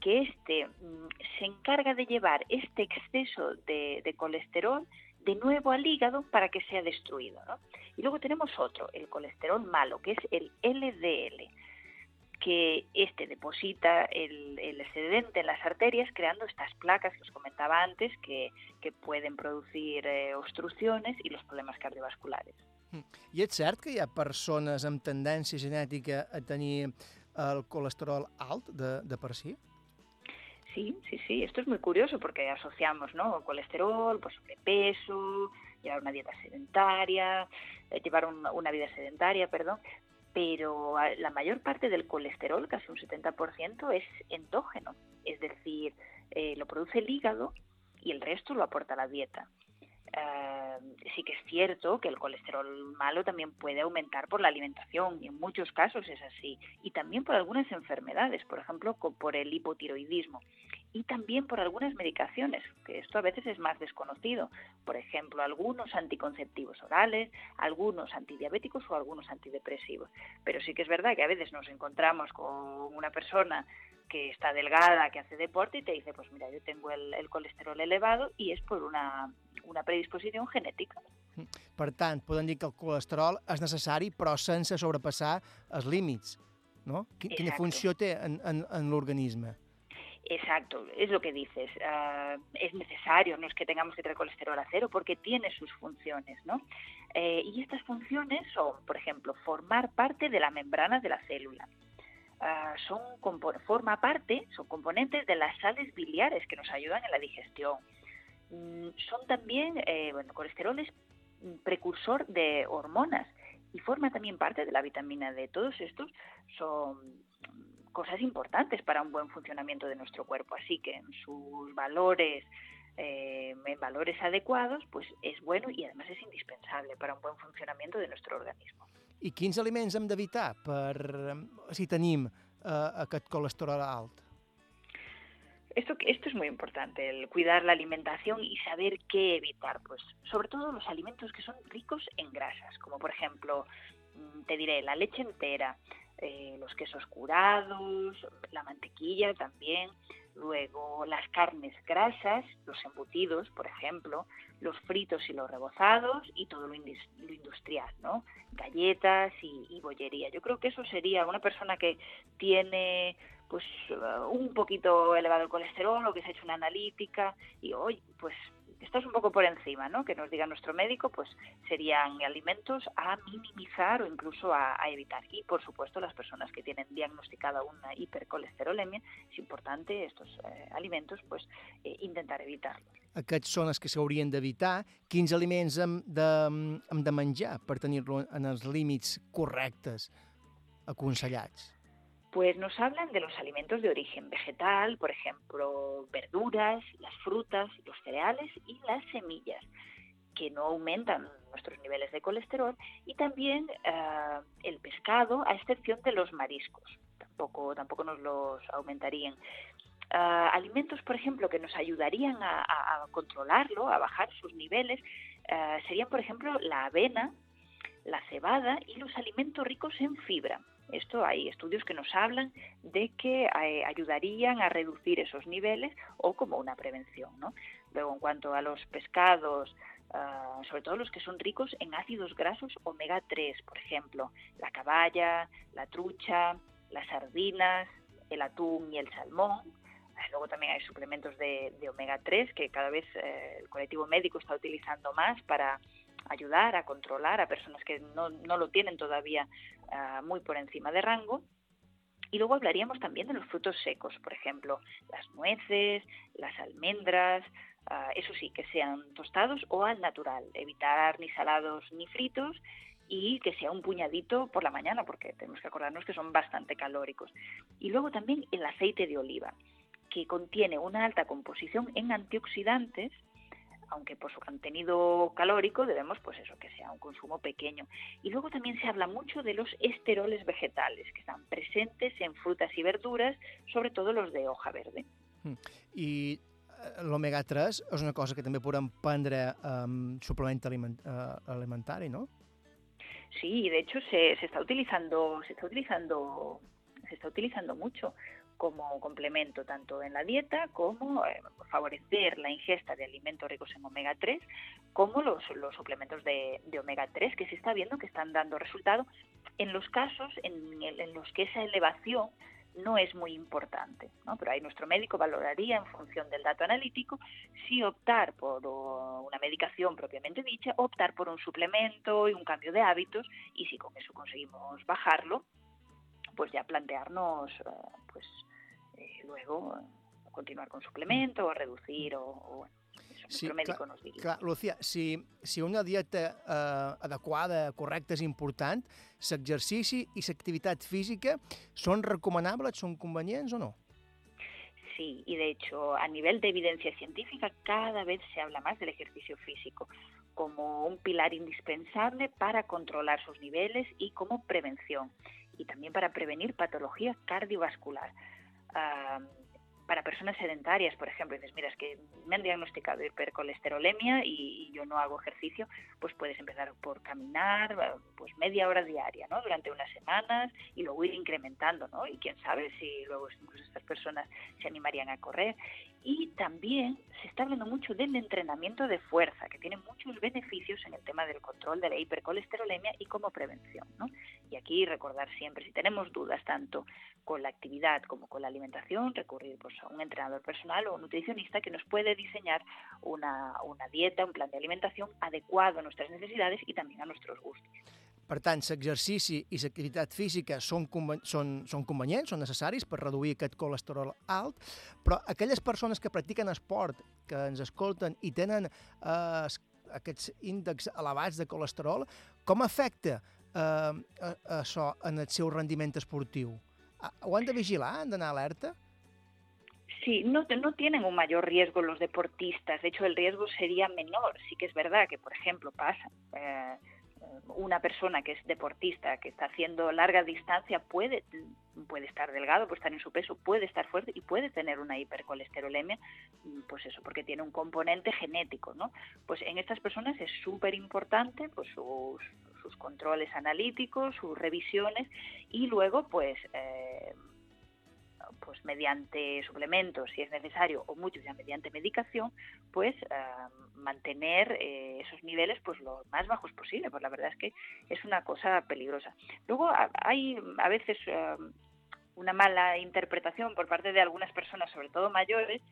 que este mm, se encarga de llevar este exceso de, de colesterol de nuevo al hígado para que sea destruido. ¿no? Y luego tenemos otro, el colesterol malo, que es el LDL que este deposita el, el excedente en las arterias creando estas placas que os comentaba antes que, que pueden producir eh, obstrucciones y los problemas cardiovasculares. I és cert que hi ha persones amb tendència genètica a tenir el colesterol alt de, de per si? Sí, sí, sí, esto es muy curioso porque asociamos, ¿no? Colesterol, pues sobrepeso, llevar una dieta sedentaria, eh, llevar un- una vida sedentaria, perdón, pero la mayor parte del colesterol, casi un 70%, es endógeno, es decir, eh, lo produce el hígado y el resto lo aporta la dieta. Eh, sí que es cierto que el colesterol malo también puede aumentar por la alimentación, y en muchos casos es así, y también por algunas enfermedades, por ejemplo, por el hipotiroidismo, y también por algunas medicaciones, que esto a veces es más desconocido, por ejemplo, algunos anticonceptivos orales, algunos antidiabéticos o algunos antidepresivos. Pero sí que es verdad que a veces nos encontramos con una persona que está delgada, que hace deporte y te dice, pues mira, yo tengo el, el colesterol elevado y es por una, una predisposición genética. Per tant, podem dir que el colesterol és necessari, però sense sobrepassar els límits, no? Qui- Quina Exacte. funció té en, en, en l'organisme? Exacto, es lo que dices. ah, es necesario, no es que tengamos que tener colesterol a cero, porque tiene sus funciones, ¿no? Eh, y estas funciones son, por ejemplo, formar parte de la membrana de la célula. Ah, son forma parte, son componentes de las sales biliares que nos ayudan en la digestión. Mm, son también, eh, bueno, colesterol es precursor de hormonas y forma también parte de la vitamina D. Todos estos son cosas importantes para un buen funcionamiento de nuestro cuerpo. Así que en sus valores, eh, en valores adecuados, pues es bueno y además es indispensable para un buen funcionamiento de nuestro organismo. I quins aliments hem d'evitar per eh, si tenim eh, aquest colesterol alt? Esto, esto es muy importante, el cuidar la alimentación y saber qué evitar. Pues sobre todo los alimentos que son ricos en grasas, como por ejemplo, mm, te diré, la leche entera, eh, los quesos curados, la mantequilla también, luego las carnes grasas, los embutidos, por ejemplo, los fritos y los rebozados y todo lo, industrial, ¿no? Galletas y, y bollería. Yo creo que eso sería una persona que tiene pues eh, un poquito elevado el colesterol o que se ha hecho una analítica y hoy pues estás un poco por encima, ¿no? Que nos diga nuestro médico, pues serían alimentos a minimizar o incluso a, a evitar. Y por supuesto las personas que tienen diagnosticada una hipercolesterolemia, es importante estos eh, alimentos pues eh, intentar evitarlos. Aquests són els que s'haurien d'evitar. Quins aliments hem de, hem de menjar per tenir-lo en els límits correctes aconsellats? Pues nos hablan de los alimentos de origen vegetal, por ejemplo, verduras, las frutas, los cereales y las semillas, que no aumentan nuestros niveles de colesterol, y también eh, el pescado, a excepción de los mariscos, tampoco, tampoco nos los aumentarían. Ah, alimentos, por ejemplo, que nos ayudarían a controlarlo, a bajar sus niveles, ah, serían, por ejemplo, la avena, la cebada y los alimentos ricos en fibra. Esto hay estudios que nos hablan de que eh, ayudarían a reducir esos niveles o como una prevención. ¿no? Luego, en cuanto a los pescados, ah, sobre todo los que son ricos en ácidos grasos omega 3, por ejemplo, la caballa, la trucha, las sardinas, el atún y el salmón. Ah, Luego también hay suplementos de, de omega 3 que cada vez eh, el colectivo médico está utilizando más para ayudar a controlar a personas que no, no lo tienen todavía ah, muy por encima de rango. Y luego hablaríamos también de los frutos secos, por ejemplo, las nueces, las almendras, ah, eso sí, que sean tostados o al natural, evitar ni salados ni fritos y que sea un puñadito por la mañana, porque tenemos que acordarnos que son bastante calóricos. Y luego también el aceite de oliva, que contiene una alta composición en antioxidantes aunque por su contenido calórico debemos pues eso que sea un consumo pequeño. Y luego también se habla mucho de los esteroles vegetales que están presentes en frutas y verduras sobre todo los de hoja verde. I eh, l'omega-3 és una cosa que també podem prendre amb suplement aliment, alimentari, no? sí de hecho se, se está utilizando se está utilizando se está utilizando mucho como complemento tanto en la dieta como eh, favorecer la ingesta de alimentos ricos en omega 3 como los, los suplementos de, omega 3 que se está viendo que están dando resultado en los casos en, el- en los que esa elevación no es muy importante, ¿no? pero ahí nuestro médico valoraría en función del dato analítico si optar por una medicación propiamente dicha, optar por un suplemento y un cambio de hábitos y si con eso conseguimos bajarlo, pues ya plantearnos eh, pues eh, luego eh, continuar con suplemento o reducir o, o, bueno, nuestro médico clar, nos clar, Lucía, si, si una dieta eh, adequada, correcta, és important, l'exercici i l'activitat física són recomanables, són convenients o no? Sí, y de hecho, a nivel de evidencia científica, cada vez se habla más del ejercicio físico como un pilar indispensable para controlar sus niveles y como prevención, y también para prevenir patología cardiovascular. Para personas sedentarias, por ejemplo, dices, mira, es que me han diagnosticado hipercolesterolemia y, y yo no hago ejercicio, pues puedes empezar por caminar, pues media hora diaria, ¿no? Durante unas semanas y luego ir incrementando, ¿no? Y quién sabe si luego incluso estas personas se animarían a correr. Y también se está hablando mucho del entrenamiento de fuerza, que tiene muchos beneficios en el tema del control de la hipercolesterolemia y como prevención. ¿no? Y aquí recordar siempre, si tenemos dudas tanto con la actividad como con la alimentación, recurrir pues, a un entrenador personal o un nutricionista que nos puede diseñar una, una dieta, un plan de alimentación adecuado a nuestras necesidades y también a nuestros gustos. Per tant, l'exercici i l'activitat física són, conven són, són convenients, són necessaris per reduir aquest colesterol alt, però aquelles persones que practiquen esport, que ens escolten i tenen eh, aquests índexs elevats de colesterol, com afecta eh, això en el seu rendiment esportiu? Ho han de vigilar? Han d'anar alerta? Sí, no, no tienen un mayor riesgo los deportistas. De hecho, el riesgo sería menor. Sí que es verdad que, por ejemplo, pasa. Eh, una persona que es deportista, que está haciendo larga distancia, puede, puede estar delgado, puede estar en su peso, puede estar fuerte y puede tener una hipercolesterolemia, pues eso, porque tiene un componente genético, ¿no? Pues en estas personas es súper importante pues sus, controles analíticos, sus revisiones y luego pues... Eh, pues mediante suplementos, si es necesario, o muchos ya mediante medicación, pues uh, mantener eh, esos niveles pues lo más bajos posible, pues la verdad es que es una cosa peligrosa. Luego hay a veces uh, una mala interpretación por parte de algunas personas, sobre todo mayores,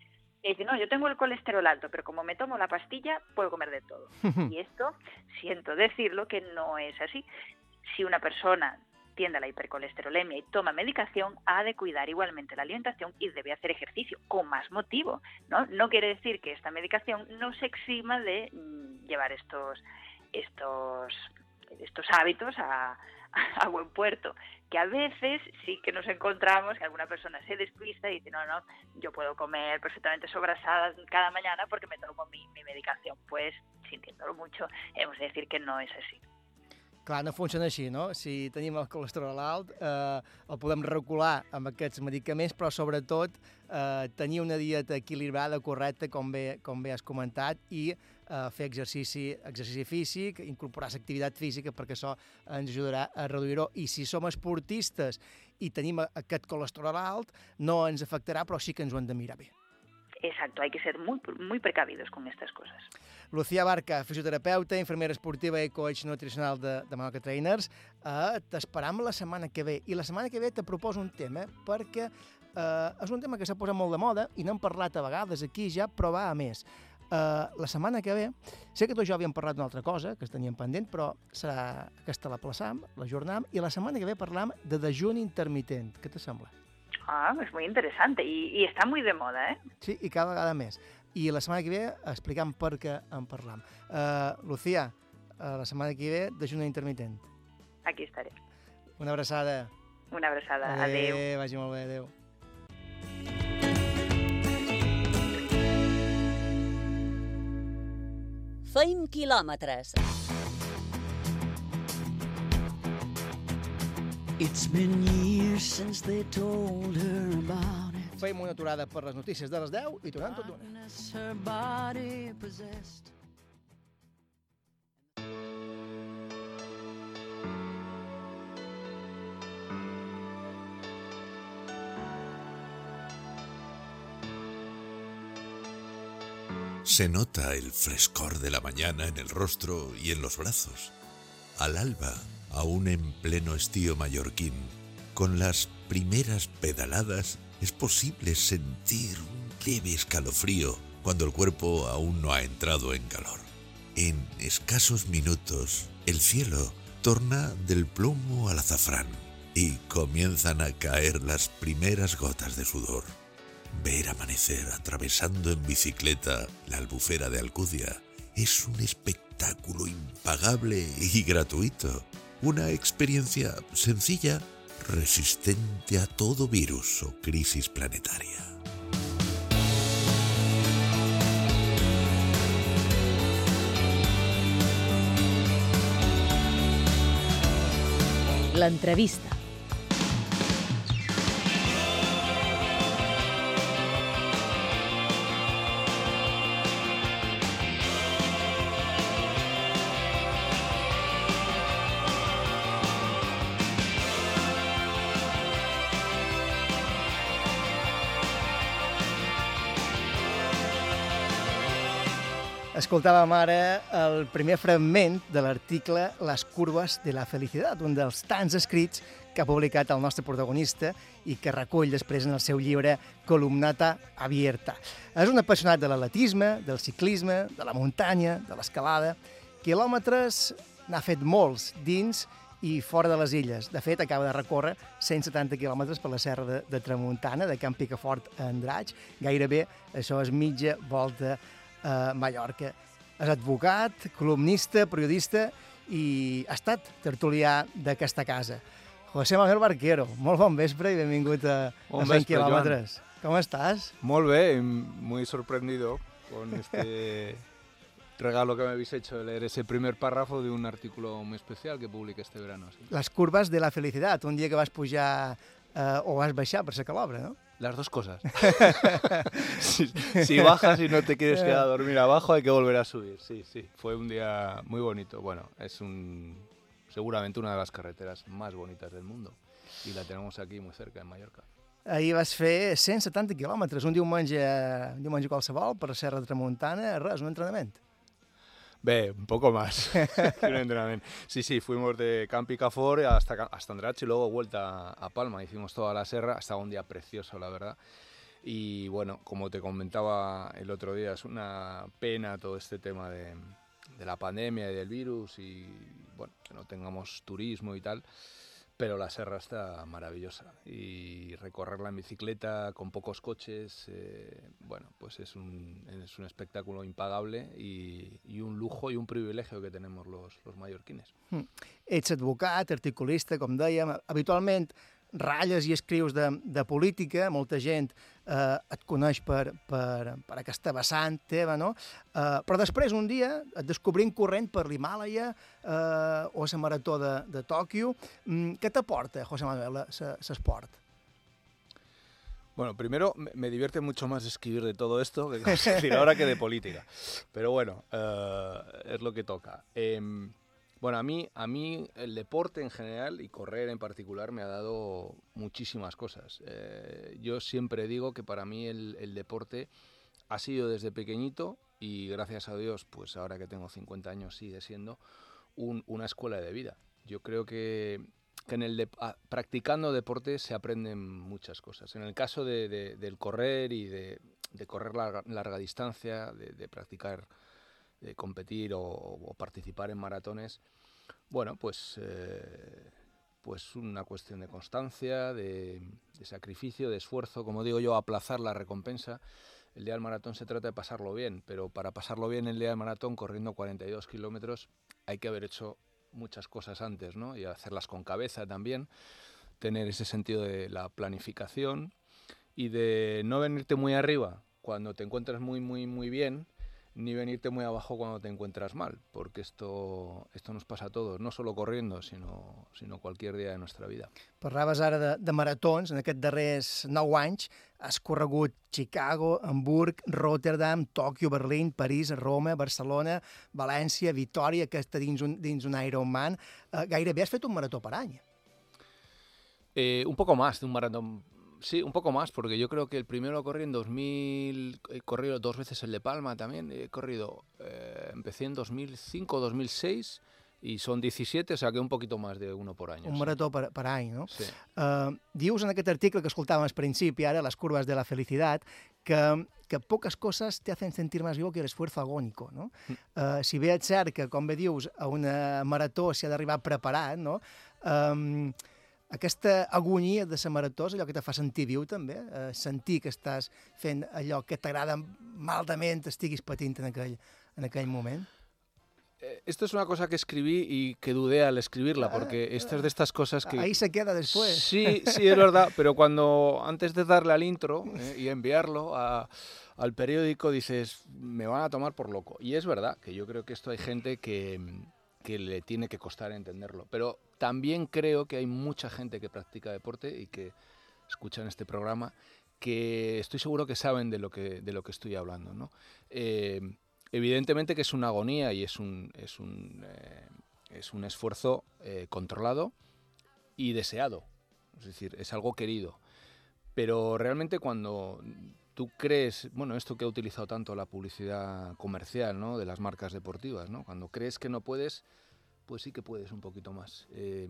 que dicen, no, yo tengo el colesterol alto, pero como me tomo la pastilla, puedo comer de todo. y esto, siento decirlo, que no es así. Si una persona tiende a la hipercolesterolemia y toma medicación, ha de cuidar igualmente la alimentación y debe hacer ejercicio, con más motivo. No, no quiere decir que esta medicación no se exima de mm, llevar estos, estos, estos hábitos a, a buen puerto, que a veces sí que nos encontramos que alguna persona se despista y dice, no, no, yo puedo comer perfectamente sobrasadas cada mañana porque me tomo mi, mi medicación. Pues, sintiéndolo mucho, hemos de decir que no es así. Clar, no funciona així, no? Si tenim el colesterol alt, eh, el podem regular amb aquests medicaments, però sobretot eh, tenir una dieta equilibrada, correcta, com bé, com bé has comentat, i eh, fer exercici, exercici físic, incorporar l'activitat física, perquè això ens ajudarà a reduir-ho. I si som esportistes i tenim aquest colesterol alt, no ens afectarà, però sí que ens ho hem de mirar bé. Exacto, hay que ser muy, muy precavidos con estas cosas. Lucía Barca, fisioterapeuta, infermera esportiva i coach nutricional de, de Mallorca Trainers. Eh, T'esperam la setmana que ve. I la setmana que ve te proposo un tema perquè eh, és un tema que s'ha posat molt de moda i n'hem parlat a vegades aquí ja, però va a més. Uh, la setmana que ve, sé que tu i jo havíem parlat d'una altra cosa, que es teníem pendent, però serà aquesta la plaçam, la jornam, i la setmana que ve parlam de dejuni intermitent. Què te sembla? Ah, es muy interesante y, y está muy de moda, ¿eh? Sí, i cada vegada més. I la setmana que ve explicam per què en parlam. Uh, Lucía, uh, la setmana que ve dejuni intermitent. Aquí estaré. Una abraçada. Una abraçada. Adéu. Adéu. Vagi molt bé, adéu. Feim quilòmetres. It's been years since they told her about it. Feim una aturada per les notícies de les 10 i tornem tot d'una. Se nota el frescor de la mañana en el rostro y en los brazos. Al alba, aún en pleno estío mallorquín, con las primeras pedaladas es posible sentir un leve escalofrío cuando el cuerpo aún no ha entrado en calor. En escasos minutos, el cielo torna del plomo al azafrán y comienzan a caer las primeras gotas de sudor. Ver amanecer atravesando en bicicleta la albufera de Alcudia es un espectáculo impagable y gratuito. Una experiencia sencilla, resistente a todo virus o crisis planetaria. L'entrevista. Escoltàvem ara el primer fragment de l'article Les curves de la felicitat, un dels tants escrits que ha publicat el nostre protagonista i que recull després en el seu llibre Columnata Abierta. És un apassionat de l'atletisme, del ciclisme, de la muntanya, de l'escalada. Quilòmetres n'ha fet molts dins i fora de les illes. De fet, acaba de recórrer 170 quilòmetres per la serra de, de Tramuntana, de Camp Picafort a Andratx. Gairebé això és mitja volta a Mallorca. És advocat, columnista, periodista i ha estat tertulià d'aquesta casa. José Manuel Barquero, molt bon vespre i benvingut a, Bon a 100 vespre, Joan. quilòmetres. Com estàs? Muy bien, muy sorprendido con este regalo que me habéis hecho de leer ese primer párrafo de un artículo muy especial que publiqué este verano. sí. Les curves de la felicitat, un dia que vas pujar eh, o vas baixar per sacar l'obra, no? Las dos cosas. si, si bajas y no te quieres quedar a dormir abajo, hay que volver a subir. Sí, sí. Fue un día muy bonito. Bueno, es un seguramente una de las carreteras más bonitas del mundo. Y la tenemos aquí muy cerca, en Mallorca. Ahir vas fer 170 quilòmetres, un diumenge, un diumenge qualsevol, per la Serra de Tramuntana, res, un entrenament. Ve, un poco más que un entrenamiento. Sí, sí, fuimos de Campi Cafor hasta, hasta Andratx y luego vuelta a Palma. Hicimos toda la serra, estaba un día precioso, la verdad. Y bueno, como te comentaba el otro día, es una pena todo este tema de, de la pandemia y del virus y bueno, que no tengamos turismo y tal. Pero la serra está maravillosa y recorrerla en bicicleta con pocos coches, eh, bueno, pues es un, es un espectáculo impagable y, y un lujo y un privilegio que tenemos los, los mallorquines. Hm. Ets advocat, articulista, com dèiem. Habitualment ratlles i escrius de, de política, molta gent eh, et coneix per, per, per aquesta vessant teva, no? Eh, però després, un dia, et descobrim corrent per l'Himàlaia eh, o la marató de, de Tòquio. Mm, què t'aporta, José Manuel, l'esport? Bueno, primero me, divierte mucho más escribir de todo esto que decir ahora que de política. Pero bueno, eh, es lo que toca. Em, bueno, a mí, a mí el deporte en general y correr en particular me ha dado muchísimas cosas. Eh, yo siempre digo que para mí el, deporte ha sido desde pequeñito y gracias a Dios, pues ahora que tengo 50 años sigue siendo un- una escuela de vida. Yo creo que, que en el dep- ah, practicando deporte se aprenden muchas cosas. En el caso de- de- del correr y de, de correr larga, larga distancia, de, de practicar, de competir o, o participar en maratones, bueno, pues, eh, pues una cuestión de constancia, de, de sacrificio, de esfuerzo, como digo yo, aplazar la recompensa. El día del maratón se trata de pasarlo bien, pero para pasarlo bien el día del maratón, corriendo 42 kilómetros, hay que haber hecho muchas cosas antes, ¿no? Y hacerlas con cabeza también, tener ese sentido de la planificación y de no venirte muy arriba cuando te encuentras muy, muy, muy bien, ni venirte muy abajo cuando te encuentras mal, porque esto, esto nos pasa a todos, no solo corriendo, sino, sino cualquier día de nuestra vida. Parlaves ara de, de maratons. En aquests darrers 9 anys has corregut Chicago, Hamburg, Rotterdam, Tòquio, Berlín, París, Roma, Barcelona, València, Vitòria, que està dins un, dins un Ironman. Eh, gairebé has fet un marató per any. Eh, un poco más de un maratón. Sí, un poco más, porque yo creo que el primero lo corrí en 2000, he corrido dos veces el de Palma también, he corrido, eh, empecé en 2005, 2006 y son 17, o sea que un poquito más de uno por año. Un sí. marató per, per any, no? Sí. Uh, dius en aquest article que escoltàvem al principi, ara, les curves de la felicitat, que, que pocas cosas te hacen sentir más vivo que el esfuerzo agónico, no? Uh, si bé és cert que, com bé dius, a una marató s'hi ha d'arribar preparat, no? Um, aquesta agonia de la marató és allò que te fa sentir viu també, uh, sentir que estàs fent allò que t'agrada maldament, estiguis patint en aquell, en aquell moment. Eh, Esto es una cosa que escribí y que dudé al escribirla, porque esta es de estas cosas que... Ahí se queda después. Sí, sí, es verdad, pero cuando antes de darle al intro eh, y enviarlo a- al periódico dices, me van a tomar por loco. Y es verdad que yo creo que esto hay gente que, que le tiene que costar entenderlo, pero también creo que hay mucha gente que practica deporte y que escuchan este programa que estoy seguro que saben de lo que, de lo que estoy hablando. ¿no? Eh, evidentemente que es una agonía y es un, es un, eh, es un esfuerzo eh, controlado y deseado. Es decir, es algo querido. Pero realmente cuando tú crees, bueno, esto que ha utilizado tanto la publicidad comercial, ¿no? De las marcas deportivas, ¿no? Cuando crees que no puedes, pues sí que puedes un poquito más. Eh,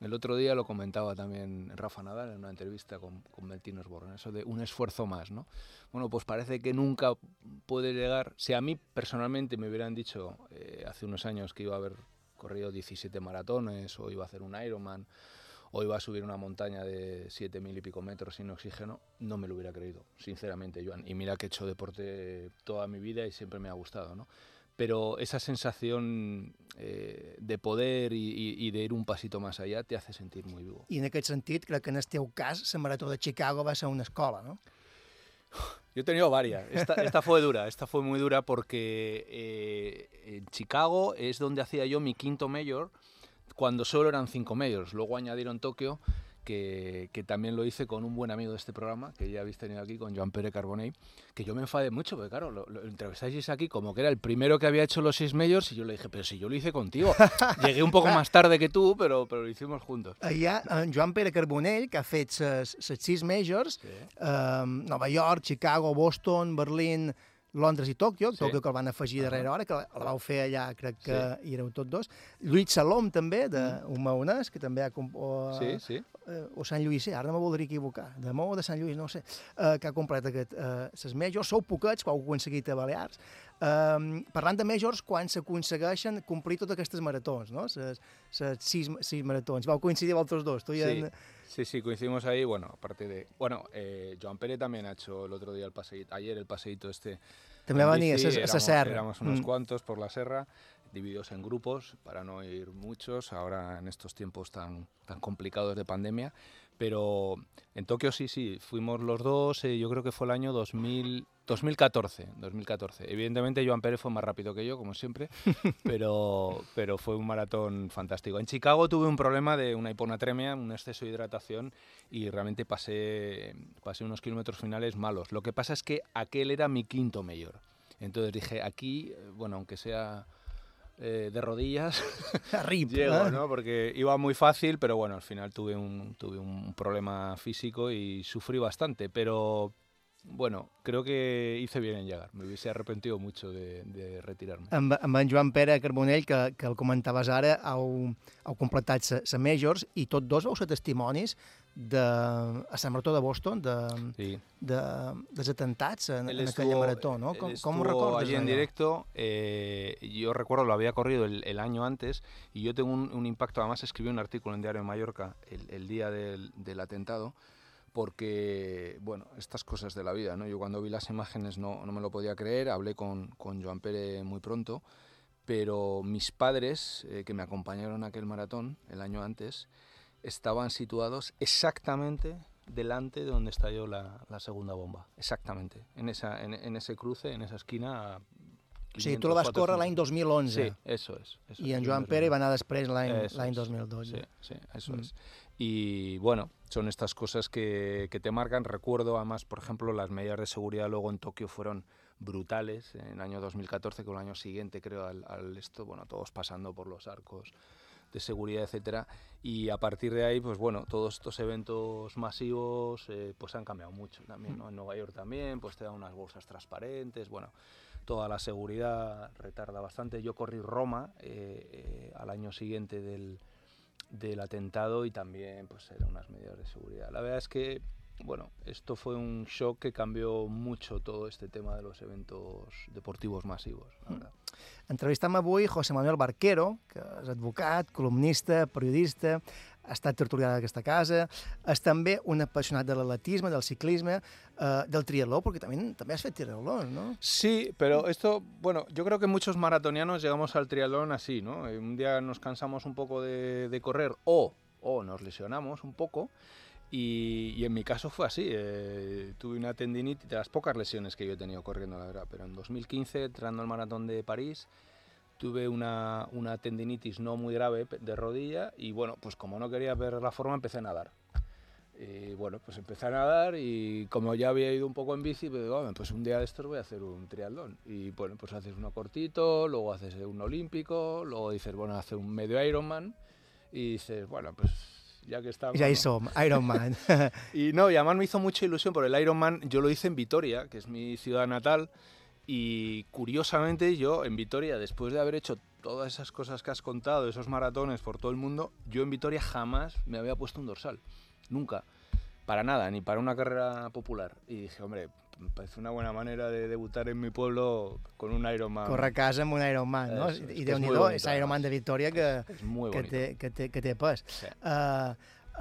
el otro día lo comentaba también Rafa Nadal en una entrevista con, con Meltin Osborne, eso de un esfuerzo más, ¿no? Bueno, pues parece que nunca puede llegar. Si a mí personalmente me hubieran dicho eh, hace unos años que iba a haber corrido 17 maratones o iba a hacer un Ironman o iba a subir una montaña de 7.000 y pico metros sin oxígeno, no me lo hubiera creído, sinceramente, Joan. Y mira que he hecho deporte toda mi vida y siempre me ha gustado, ¿no? Pero esa sensación eh, de poder y, y, y de ir un pasito más allá te hace sentir muy vivo. I en aquest sentit, crec que en el teu cas, la Marató de Chicago va ser una escola, no? Yo he tenido varias. Esta, esta fue dura, esta fue muy dura porque eh, en Chicago es donde hacía yo mi quinto mayor cuando solo eran cinco majors. Luego añadieron Tokio, que, que también lo hice con un buen amigo de este programa, que ya habéis tenido aquí, con Joan Pere Carbonell, que yo me enfadé mucho, porque claro, lo, lo entrevistáis aquí como que era el primero que había hecho los seis majors y yo le dije, pero si yo lo hice contigo. Llegué un poco más tarde que tú, pero, pero lo hicimos juntos. Hi ha en Joan Pere Carbonell, que ha fet les sis majors, sí. eh, Nova York, Chicago, Boston, Berlín, Londres i Tòquio, sí. Tòquio que el van afegir uh -huh. darrere hora, que la, la vau fer allà, crec que sí. hi éreu tots dos. Lluís Salom, també, de mm. Maonès, que també ha... O, Sí, sí. Eh, o Sant Lluís, ara no me voldria equivocar, de Mou o de Sant Lluís, no sé, eh, que ha complet aquest, eh, ses majors. Sou poquets, que ho aconseguit a Balears. Eh, parlant de majors, quan s'aconsegueixen complir totes aquestes maratons, no? Ses, ses sis, sis maratons. Vau coincidir vosaltres dos, tu i Sí. en... Sí, sí, coincidimos ahí. Bueno, aparte de. Bueno, eh, Joan Pere también ha hecho el otro día el paseíto, ayer el paseíto este. També en va venir a a esa éramos- serra. Éramos unos Mm. cuantos por la serra, divididos en grupos para no ir muchos, ahora en estos tiempos tan, tan complicados de pandemia. Pero en Tokio sí, sí, fuimos los dos, eh, yo creo que fue el año 2000, 2014, 2014. Evidentemente Joan Pérez fue más rápido que yo, como siempre, pero, pero fue un maratón fantástico. En Chicago tuve un problema de una hiponatremia, un exceso de hidratación y realmente pasé, pasé unos kilómetros finales malos. Lo que pasa es que aquel era mi quinto mayor. Entonces dije, aquí, eh, bueno, aunque sea eh, de rodillas, Rip, llego. ¿no? Porque iba muy fácil, pero bueno, al final tuve un, tuve un problema físico y sufrí bastante, pero bueno, creo que hice bien en llegar. Me hubiese arrepentido mucho de, de retirarme. amb, amb en Joan Pere Carbonell, que, que el comentaves ara, heu, heu completat la Majors i tots dos vau ser testimonis de, a la Marató de Boston, de, Sí. de, dels atentats en, en aquella marató, no? estuvo ho recordes? allí en directo. eh, yo recuerdo, lo había corrido el, el año antes y yo tengo un, un impacto. Además, escribí un artículo en Diario de Mallorca el, el día del, del atentado porque, bueno, estas cosas de la vida, ¿no? Yo cuando vi las imágenes no, no me lo podía creer, hablé con, con Joan Pere muy pronto, pero mis padres, eh, que me acompañaron a aquel maratón el año antes, estaban situados exactamente delante de donde estalló la, la segunda bomba. Exactamente. En, esa, en, en ese cruce, en esa esquina. a O sigui, tu la vas 500, córrer l'any 2011. Sí, eso es. eso I en Joan 2011. Pere va anar després l'any Eso l'any es, 2012. Sí, sí, eso Mm. es. Y bueno, son estas cosas que, que te marcan. Recuerdo además, por ejemplo, las medidas de seguridad luego en Tokio fueron brutales en el año 2014, que el año siguiente creo al, al esto, bueno, todos pasando por los arcos de seguridad, etcétera. Y a partir de ahí, pues bueno, todos estos eventos masivos eh, pues han cambiado mucho también. En Nueva York también, pues te dan unas bolsas transparentes, bueno, toda la seguridad retarda bastante. Yo corrí Roma eh, eh, al año siguiente del, del atentado y también pues eran unas medidas de seguridad. La verdad es que, bueno, esto fue un shock que cambió mucho todo este tema de los eventos deportivos masivos. verdad. Entrevistam avui José Manuel Barquero, que és advocat, columnista, periodista, ha estat tertulià d'aquesta casa, és també un apassionat de l'atletisme, del ciclisme, eh, del triatló, perquè també, també has fet triatló, no? Sí, pero esto, bueno, yo creo que muchos maratonianos llegamos al triatlón así, ¿no? Eh, Un día nos cansamos un poco de, de correr o, o nos lesionamos un poco. Y, en mi caso fue así. eh, tuve una tendinitis, de las pocas lesiones que yo he tenido corriendo, la verdad. Pero en 2015, entrando al maratón de París, tuve una, una tendinitis no muy grave de rodilla. Y bueno, pues como no quería ver la forma, empecé a nadar. Y bueno, pues empecé a nadar y como ya había ido un poco en bici, pues digo, "Hombre, pues un día de estos voy a hacer un triatlón. Y bueno, pues haces uno cortito, luego haces un olímpico, luego dices, bueno, hace un medio Ironman y dices, bueno, pues ya que estamos. Ya ahí ¿no? Iron Man. Y no, y además me hizo mucha ilusión porque el Ironman yo lo hice en Vitoria, que es mi ciudad natal, y curiosamente yo en Vitoria, después de haber hecho todas esas cosas que has contado, esos maratones por todo el mundo, yo en Vitoria jamás me había puesto un dorsal, nunca, para nada, ni para una carrera popular. Y dije, hombre, me parece una buena manera de debutar en mi pueblo con un Ironman. Corre a casa amb un Iron Man, no? Es I déu nhi és Iron Man de Victòria que, que, té, que, té, que té pes. Sí. Uh,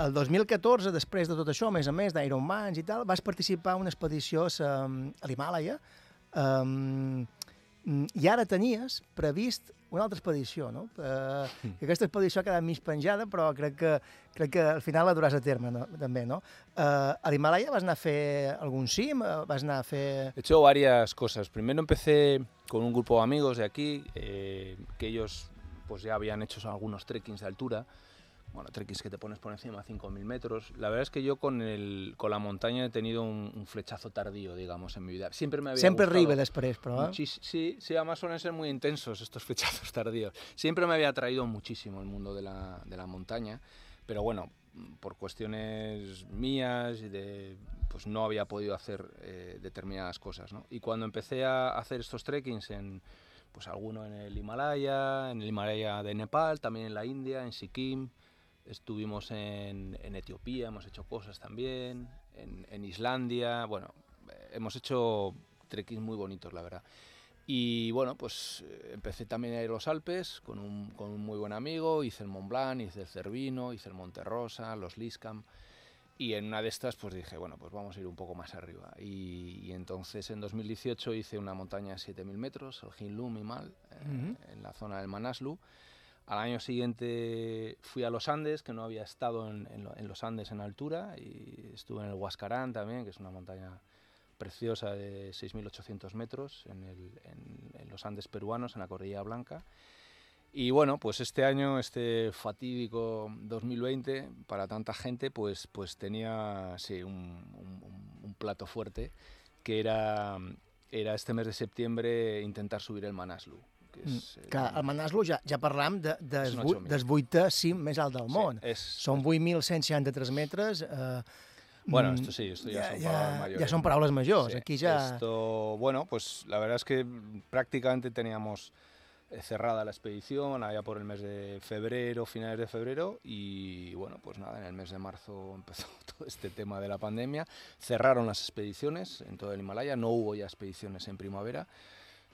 el 2014, després de tot això, a més a més d'Ironmans i tal, vas participar en una expedició a, a l'Himàlaia um, i ara tenies previst una altra expedició, no? Uh, que aquesta expedició ha quedat mig penjada, però crec que, crec que al final la duràs a terme, no? també, no? Uh, a l'Himàlaia vas anar a fer algun cim? Uh, vas anar a fer... He hecho varias cosas. Primero empecé con un grupo de amigos de aquí, eh, que ellos pues ya habían hecho algunos trekkings de altura. Bueno, trekkings que te pones por encima de 5.000 metros. La verdad es que yo con, el, con la montaña he tenido un, un flechazo tardío, digamos, en mi vida. Siempre me había arriba després, però... Eh? muchis- sí, sí, además suelen ser muy intensos estos flechazos tardíos. Siempre me había atraído muchísimo el mundo de la, de la montaña, pero bueno, por cuestiones mías y de pues no había podido hacer eh, determinadas cosas, ¿no? Y cuando empecé a hacer estos trekkings en pues alguno en el Himalaya, en el Himalaya de Nepal, también en la India, en Sikkim, estuvimos en, en Etiopía, hemos hecho cosas también, en, en Islandia, bueno, eh, hemos hecho trekkings muy bonitos, la verdad. Y bueno, pues eh, empecé también a ir a los Alpes con un, con un muy buen amigo, hice el Mont Blanc, hice el Cervino, hice el Monte Rosa, los Liscam. Y en una de estas pues dije, bueno, pues vamos a ir un poco más arriba. Y, y entonces en 2018 hice una montaña de 7.000 metros, el Hinlum Himal, eh, Ujú. en la zona del Manaslu. Al año siguiente fui a los Andes, que no había estado en, en lo- en los Andes en altura, y estuve en el Huascarán también, que es una montaña preciosa de 6.800 metros en, los Andes peruanos, en la Cordillera Blanca. Y bueno, pues este año, este fatídico 2020, para tanta gente, pues, pues tenía sí, un, un- un plato fuerte, que era, era este mes de septiembre intentar subir el Manaslu. Que és, Mm, que al Manaslu ja, ja parlam de, de, És una de, xomia. del vuitè cim més alt del món. és- Són 8.163 metres. Eh, Bueno, mm, esto sí, esto ya, son ja, palabras mayores. Ja són paraules majors. Sí, Aquí ja... Esto, bueno, pues la verdad es que prácticamente teníamos eh, cerrada la expedición allá por el mes de febrero, finales de febrero, y bueno, pues nada, en el mes de marzo empezó todo este tema de la pandemia. Cerraron las expediciones en todo el Himalaya, no hubo ya expediciones en primavera.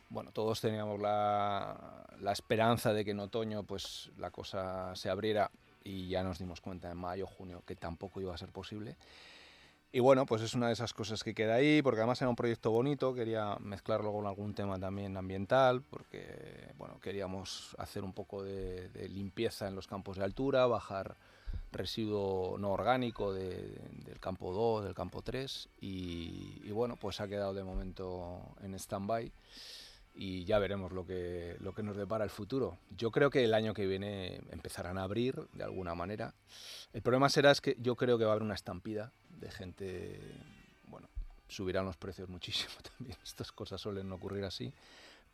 Bueno, todos teníamos la, esperanza de que en otoño pues la cosa se abriera y ya nos dimos cuenta en mayo, junio que tampoco iba a ser posible. Y bueno, pues es una de esas cosas que queda ahí, porque además era un proyecto bonito, quería mezclarlo con algún tema también ambiental, porque bueno, queríamos hacer un poco de, limpieza en los campos de altura, bajar residuo no orgánico de- del campo 2, del campo 3, y, y bueno, pues ha quedado de momento en stand-by y ya veremos lo que, lo que nos depara el futuro. Yo creo que el año que viene empezarán a abrir de alguna manera. El problema será es que yo creo que va a haber una estampida de gente, bueno, subirán los precios muchísimo también, estas cosas suelen ocurrir así,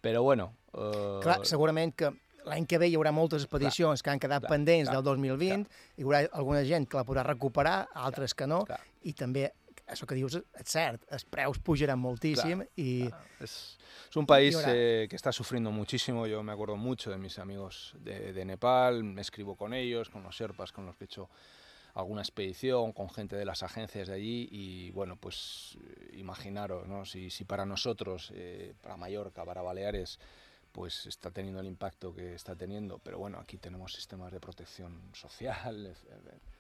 pero bueno... eh, Clar, segurament que l'any que ve hi haurà moltes expedicions que han quedat clar, pendents clar, del 2020, hi haurà alguna gent que la podrà recuperar, altres que no, i també, això que dius és cert, els preus pujaran moltíssim Clar, i... Es, es un país Y eh, que está sufriendo muchísimo. Yo me acuerdo mucho de mis amigos de, de Nepal, me escribo con ellos, con los Sherpas, con los que he hecho alguna expedición, con gente de las agencias de allí. Y bueno, pues imaginaros, ¿no? si, si para nosotros, eh, para Mallorca, para Baleares, pues está teniendo el impacto que está teniendo, pero bueno, aquí tenemos sistemas de protección social, eh,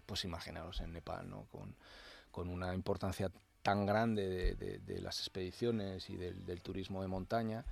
pues imaginaros en Nepal, ¿no? Con, con una importancia tan grande de, las expediciones y del, turismo de montaña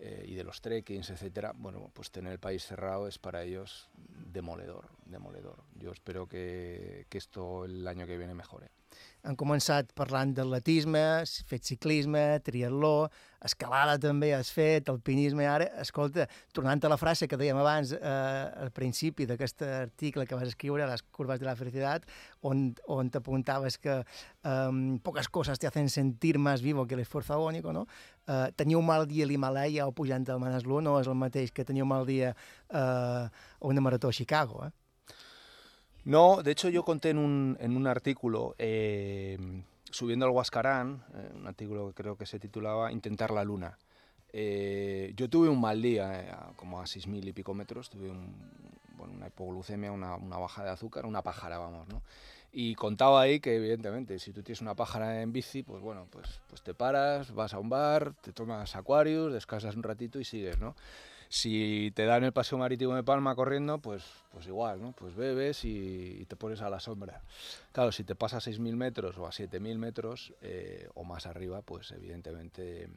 eh, y de los trekkings, etcétera, bueno, pues tener el país cerrado es para ellos demoledor, demoledor. Yo espero que esto el año que viene mejore. Han començat parlant d'atletisme, has fet ciclisme, triatló, escalada també has fet, alpinisme, ara, escolta, tornant a la frase que dèiem abans eh, al principi d'aquest article que vas escriure, Les curvas de la felicitat, on, on t'apuntaves que um, poques coses te hacen sentir más vivo que l'esforç agónico, no? Uh, teniu un mal dia a l'Himalaya o pujant al Manaslu no és el mateix que teniu un mal dia uh, a una marató a Chicago, eh? No, de hecho yo conté en un, en un artículo, eh, subiendo al Huascarán, eh, un artículo que creo que se titulaba Intentar la Luna. Eh, yo tuve un mal día, eh, como a 6.000 y pico metros, tuve un, bueno, una hipoglucemia, una, una baja de azúcar, una pájara, vamos, ¿no? Y contaba ahí que, evidentemente, si tú tienes una pájara en bici, pues bueno, pues, pues te paras, vas a un bar, te tomas Aquarius, descansas un ratito y sigues, ¿no? Si te dan el paseo marítimo de Palma corriendo, pues, pues igual, ¿no? Pues bebes y, y te pones a la sombra. Claro, si te pasas a 6.000 metros o a 7.000 metros eh, o más arriba, pues evidentemente,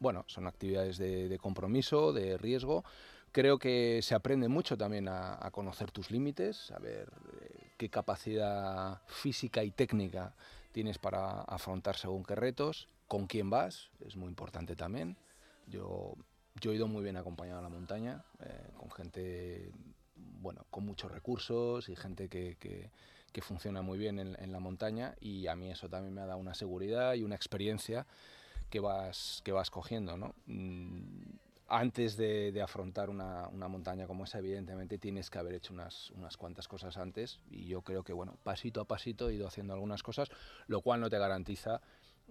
bueno, son actividades de, de compromiso, de riesgo. Creo que se aprende mucho también a, a conocer tus límites, saber eh, qué capacidad física y técnica tienes para afrontar según qué retos, con quién vas, es muy importante también. Yo, yo he ido muy bien acompañado a la montaña, eh, con gente, bueno, con muchos recursos y gente que, que- funciona muy bien en, la montaña y a mí eso también me ha dado una seguridad y una experiencia que vas, que vas cogiendo, ¿no? Mm, Antes de, de afrontar una, una montaña como esa, evidentemente tienes que haber hecho unas, unas cuantas cosas antes y yo creo que, bueno, pasito a pasito he ido haciendo algunas cosas, lo cual no te garantiza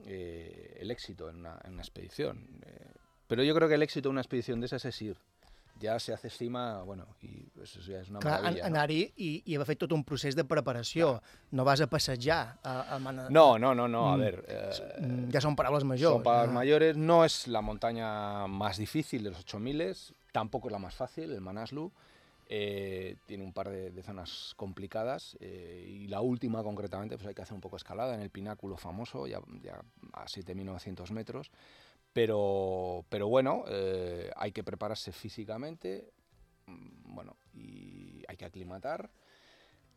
eh, el éxito en una, en una expedición. Eh, pero yo creo que el éxito de una expedición de esas es ir. Ja se hace estima, bueno, i eso ja és una Clar, meravella. no? anar-hi i, i haver fet tot un procés de preparació. No vas a passejar. A, a Mana... No, no, no, no, a Mm, ver. eh, mm, ya son palabras mayores. Son palabras ya. mayores. No es la montaña más difícil de los 8000, tampoco es la más fácil, el Manaslu. Eh, tiene un par de, de zonas complicadas eh, y la última concretamente pues hay que hacer un poco escalada en el pináculo famoso, ya, ya a 7.900 metros. Pero, pero bueno, eh, hay que prepararse físicamente, mm, bueno, y hay que aclimatar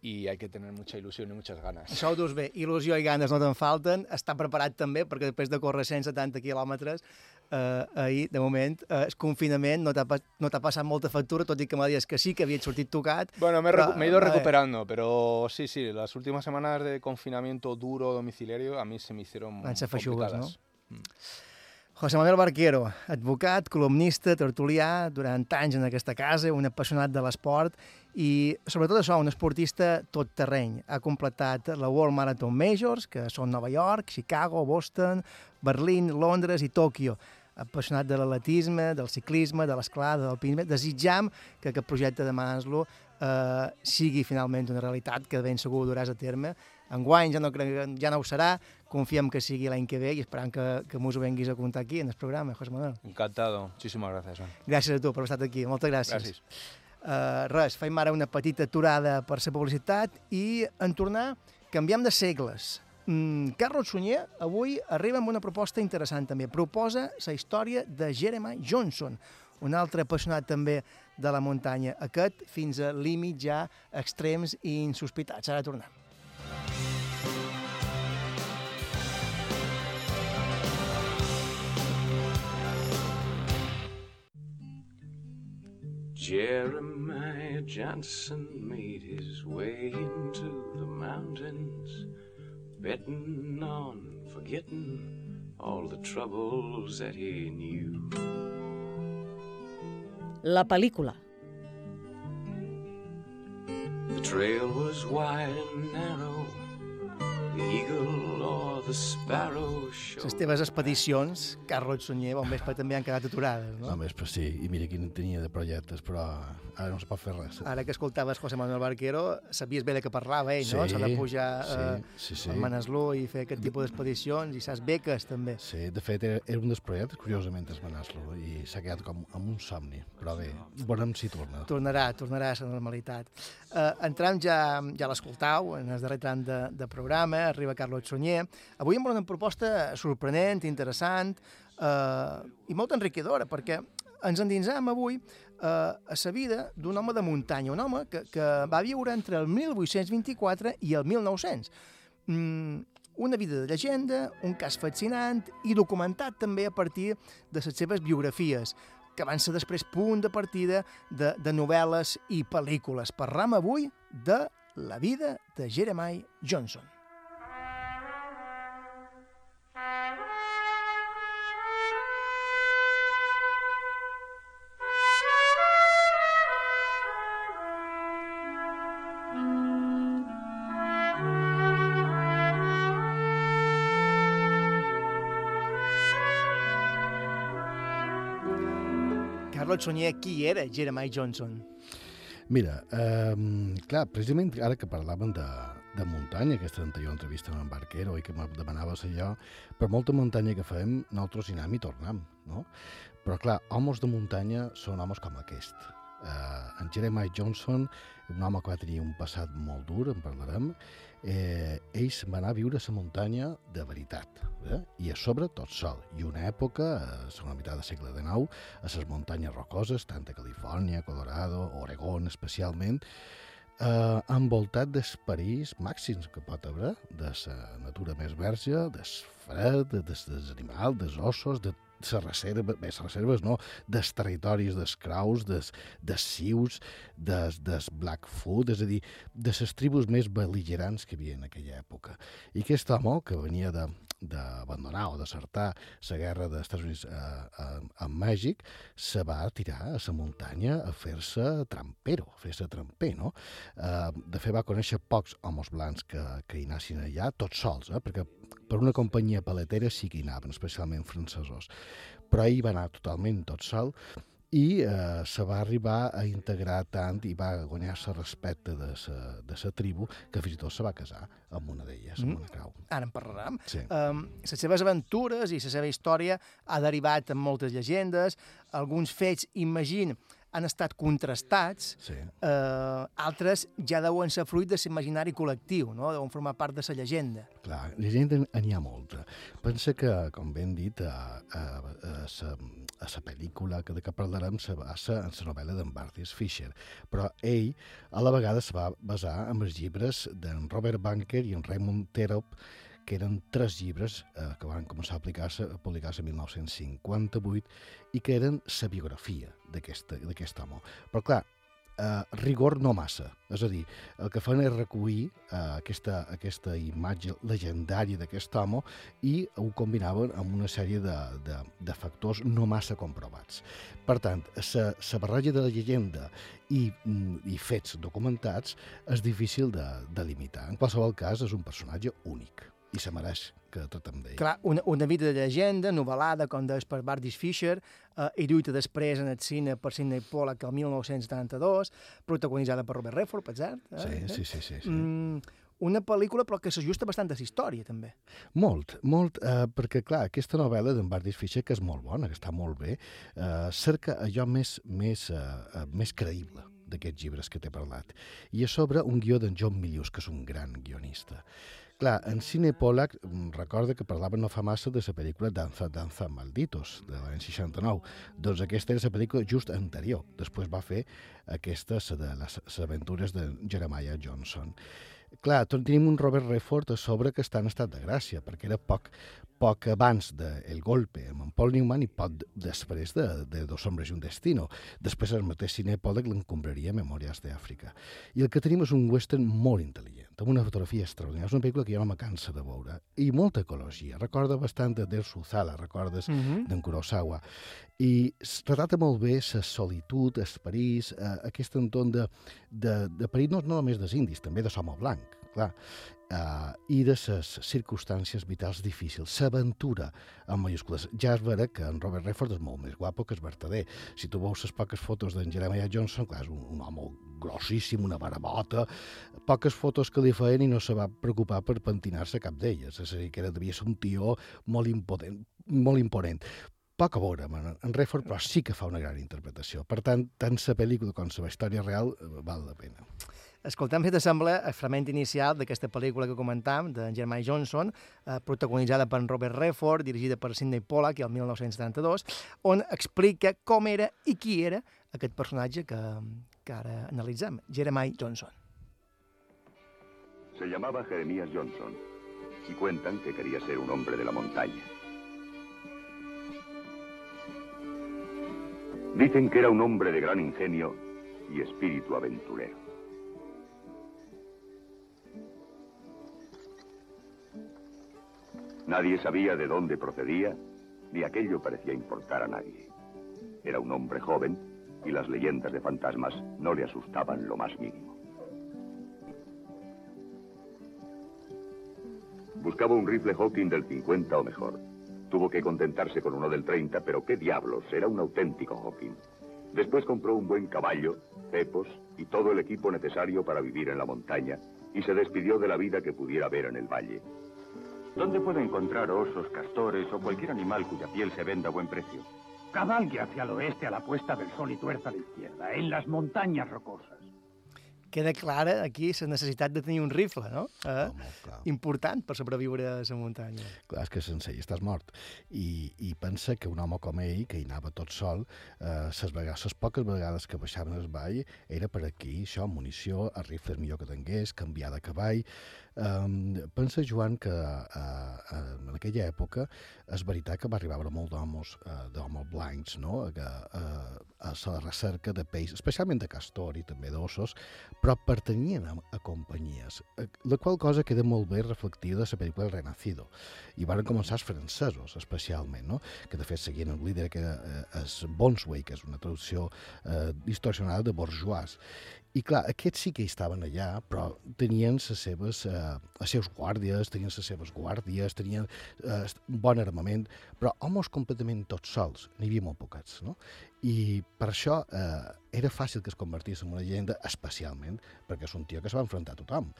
y hay que tener mucha ilusión y muchas ganas. Això ho dius bé, il·lusió i ganes no te'n falten, està preparat també, perquè després de córrer 170 quilòmetres, eh, ahir, de moment, eh, el confinament no t'ha no passat molta factura, tot i que m'ha dit que sí, que havia sortit tocat. Bueno, me he, però, me he ido recuperando, pero sí, sí, las últimas semanas de confinamiento duro domiciliario a mí se me hicieron Van ser feixugues, no? complicadas. José Manuel Barquero, advocat, columnista, tertulià, durant anys en aquesta casa, un apassionat de l'esport i, sobretot això, un esportista tot terreny. Ha completat la World Marathon Majors, que són Nova York, Chicago, Boston, Berlín, Londres i Tòquio. Apassionat de l'atletisme, del ciclisme, de l'escalada, de l'alpinisme. Desitjam que aquest projecte de Manslo eh, sigui finalment una realitat que ben segur duràs a terme. Enguany ja no, ja no ho serà, confiem que sigui l'any que ve i esperam que, que mos ho venguis a contar aquí en el programa, José Manuel. Encantado. Muchísimas gracias, Joan. Gràcies a tu per haver estat aquí, moltes gràcies. Gràcies. Uh, res, faim ara una petita aturada per la publicitat i en tornar canviem de segles. Mm, Carlos Sunyer avui arriba amb una proposta interessant també. Proposa la història de Jeremiah Johnson, un altre apassionat també de la muntanya, aquest fins a límits ja extrems i insospitats. Ara tornem. Jeremiah Johnson made his way into the mountains, betting on forgetting all the troubles that he knew. La pel·lícula. The trail was wide and narrow, teves expedicions, Carlos Sunyer, bon vespre, també han quedat aturades, no? No, vespre sí, i mira quin tenia de projectes, però ara no se pot fer res. Ara que escoltaves José Manuel Barquero, sabies bé de què parlava ell, no? Sí, S'ha de pujar sí, eh, sí, sí. al Manaslu i fer aquest tipus d'expedicions i saps beques, també. Sí, de fet, era, era un dels projectes, curiosament, es Manaslo, i s'ha quedat com amb un somni. Però bé, veurem si torna. Tornarà, tornarà a la normalitat. Eh, entrem ja, ja l'escoltau, en el darrer tram de, de programa, arriba Carlos Sunyer. Avui amb una proposta sorprenent, interessant eh, i molt enriquidora, perquè ens endinsam avui eh, a la vida d'un home de muntanya, un home que, que va viure entre el 1824 i el 1900. Mm, una vida de llegenda, un cas fascinant i documentat també a partir de les seves biografies, que van ser després punt de partida de, de novel·les i pel·lícules. Parlam avui de la vida de Jeremiah Johnson. Carlos Sunyer, qui era Jeremiah Johnson? Mira, eh, clar, precisament ara que parlàvem de, de muntanya, aquesta anterior entrevista amb en Barquero i que me demanaves allò, per molta muntanya que fem, nosaltres hi anem i tornem, no? Però clar, homes de muntanya són homes com aquest. Eh, en Jeremiah Johnson, un home que va tenir un passat molt dur, en parlarem, eh, ell se'n va anar a viure a la muntanya de veritat, eh? i a sobre tot sol. I una època, a la segona meitat del segle XIX, a les muntanyes rocoses, tant a Califòrnia, Colorado, Oregon especialment, eh, envoltat d'esperits màxims que pot haver, de la natura més verge, del fred, dels animals, dels ossos, de les reserves, bé, les reserves no, dels territoris dels craus, des, des sius, des, des Blackfoot, és a dir, de les tribus més beligerants que hi havia en aquella època. I aquest home, que venia de d'abandonar o desertar la guerra dels Estats Units a, a, a Mèxic, se va tirar a la muntanya a fer-se trampero, a fer-se tramper, no? Eh, de fet, va conèixer pocs homes blancs que, que hi anessin allà, tots sols, eh? perquè per una companyia paletera sí que hi anaven, especialment francesos. Però ell va anar totalment tot sol i eh, se va arribar a integrar tant i va guanyar el respecte de sa, de sa tribu que fins i tot se va casar amb una d'elles, amb una crau. Ara en parlarem. Sí. Um, les seves aventures i la seva història ha derivat en moltes llegendes, alguns fets, imagina, han estat contrastats, sí. eh, altres ja deuen ser fruit de l'imaginari col·lectiu, no? deuen formar part de la llegenda. Clar, llegenda n'hi ha molta. Pensa que, com ben dit, a, a, a, la pel·lícula que de què parlarem se basa en la novel·la d'en Bartis Fisher, però ell a la vegada se va basar en els llibres d'en Robert Banker i en Raymond Terop, que eren tres llibres eh, que van començar a publicar-se a publicar-se en 1958 i que eren la biografia d'aquest home. Però clar, eh, rigor no massa. És a dir, el que fan és recollir eh, aquesta, aquesta imatge legendària d'aquest home i ho combinaven amb una sèrie de, de, de factors no massa comprovats. Per tant, la barreja de la llegenda i, mm, i fets documentats és difícil de, de limitar. En qualsevol cas, és un personatge únic i se mereix que tractem d'ell. Clar, una, una vida de llegenda, novel·lada, com deies per Bardis Fisher, eh, i lluita després en el cine per Sidney Pollack el 1972, protagonitzada per Robert Redford, per cert. Eh? Sí, sí, sí. sí, sí. Mm, una pel·lícula però que s'ajusta bastant a la història, també. Molt, molt, eh, perquè, clar, aquesta novel·la d'en Bardis Fisher, que és molt bona, que està molt bé, eh, cerca allò més, més, eh, més creïble d'aquests llibres que t'he parlat. I a sobre un guió d'en John Milius, que és un gran guionista. Clar, en Cine Pollack recorda que parlava no fa massa de la pel·lícula Danza, Danza, Malditos, de l'any 69. Doncs aquesta era la pel·lícula just anterior. Després va fer aquesta, de les, aventures de Jeremiah Johnson. Clar, tenim un Robert Redford a sobre que està en estat de gràcia, perquè era poc, poc abans de El Golpe amb en Paul Newman i poc després de, de Dos hombres i un destino. Després el mateix cine Pollack l'encombraria Memòries d'Àfrica. I el que tenim és un western molt intel·ligent, amb una fotografia extraordinària. És una pel·lícula que jo no me cansa de veure. I molta ecologia. Recorda bastant de Der Suzala, recordes mm -hmm. d'en Kurosawa. I retrata molt bé la solitud, el París, eh, aquest entorn de, de, de París no, no només dels indis, també de l'home blanc, clar, uh, i de les circumstàncies vitals difícils. S'aventura, amb majúscules. Ja es veurà que en Robert Redford és molt més guapo que és verdader. Si tu veus les poques fotos d'en Jeremiah Johnson, clar, és un, un home grossíssim, una barbota, poques fotos que li feien i no se va preocupar per pentinar-se cap d'elles. És a dir, que era, devia ser un tio molt impotent, molt imponent poc a veure amb en Redford, però sí que fa una gran interpretació. Per tant, tant la pel·lícula com la història real eh, val la pena. Escoltem què t'assembla el fragment inicial d'aquesta pel·lícula que comentam, de Jeremiah Johnson, eh, protagonitzada per Robert Redford, dirigida per Sidney Pollack el 1972, on explica com era i qui era aquest personatge que, que ara analitzem, Jeremiah Johnson. Se llamaba Jeremías Johnson y cuentan que quería ser un hombre de la montaña. Dicen que era un hombre de gran ingenio y espíritu aventurero. Nadie sabía de dónde procedía, ni aquello parecía importar a nadie. Era un hombre joven y las leyendas de fantasmas no le asustaban lo más mínimo. Buscaba un rifle Hawking del 50 o mejor. Tuvo que contentarse con uno del 30, pero qué diablos, era un auténtico Hawking. Después compró un buen caballo, cepos y todo el equipo necesario para vivir en la montaña y se despidió de la vida que pudiera ver en el valle. ¿Dónde puede encontrar osos, castores o cualquier animal cuya piel se venda a buen precio? Cabalgue hacia el oeste a la puesta del sol y tuerza a la izquierda, en las montañas rocosas. Queda clara aquí la necessitat de tenir un rifle, no? Eh? Important per sobreviure a la muntanya. Clar, és que sense ell estàs mort. I, I pensa que un home com ell, que hi anava tot sol, eh, ses, vegades, ses poques vegades que baixaven el vall, era per aquí, això, munició, el rifle millor que tingués, canviar de cavall... Um, pensa, Joan, que uh, en aquella època és veritat que va arribar molt d'homes d'homes blancs no? que, uh, a la recerca de peix, especialment de castor i també d'ossos, però pertanyien a, a companyies, eh, la qual cosa queda molt bé reflectida a la pel·lícula El Renacido. I van començar els francesos, especialment, no? que de fet seguien el líder que eh, és Bonsway, que és una traducció eh, distorsionada de bourgeois. I clar, aquests sí que estaven allà, però tenien les seves, eh, els seus guàrdies, tenien les seves guàrdies, tenien eh, bon armament, però homes completament tots sols, n'hi havia molt poquets, no? I per això eh, era fàcil que es convertís en una llegenda, especialment perquè és un tio que se va enfrontar a tothom.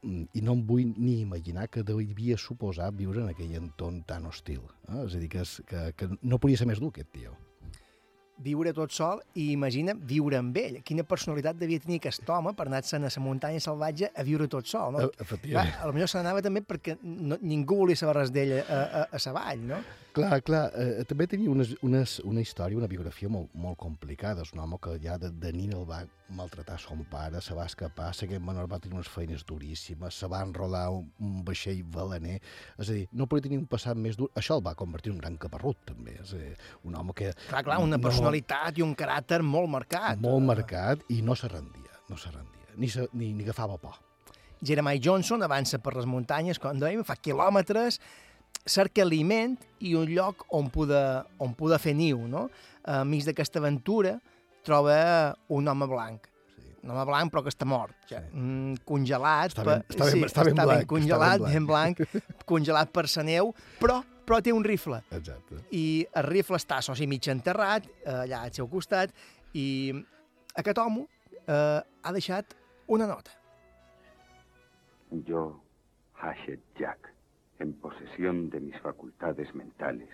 Mm, I no em vull ni imaginar que devia suposar viure en aquell entorn tan hostil. Eh? És a dir, que, que, que no podia ser més dur, aquest tio viure tot sol i imagina viure amb ell. Quina personalitat devia tenir aquest home per anar-se'n a la muntanya salvatge a viure tot sol, no? Efectivament. Clar, potser se n'anava també perquè no, ningú volia saber res d'ell a, a, a sa vall, no? Clar, clar, eh, també tenia unes, unes, una història, una biografia molt, molt complicada. És un home que ja de, de nin el va maltratar son pare, se va escapar, seguint menor va tenir unes feines duríssimes, se va enrolar un, un vaixell balaner, és a dir, no podia tenir un passat més dur. Això el va convertir en un gran caparrut, també. És a dir, un home que... Clar, clar, una personalitat no, i un caràcter molt marcat. Molt marcat i no se rendia, no se rendia, ni, se, ni, ni agafava por. Jeremiah Johnson avança per les muntanyes, com dèiem, fa quilòmetres, cerca aliment i un lloc on poder, on poder fer niu, no? Enmig d'aquesta aventura troba un home blanc. Sí. Un home blanc però que està mort, ja, sí. mm, congelat. Està ben, per, està ben, sí, està ben està blanc. ben congelat, està ben blanc, congelat per la neu, però però té un rifle. Exacte. I el rifle està, sí, mig enterrat, eh, allà al seu costat, i aquest home eh, ha deixat una nota. Yo, Hashet Jack, en posesión de mis facultades mentales,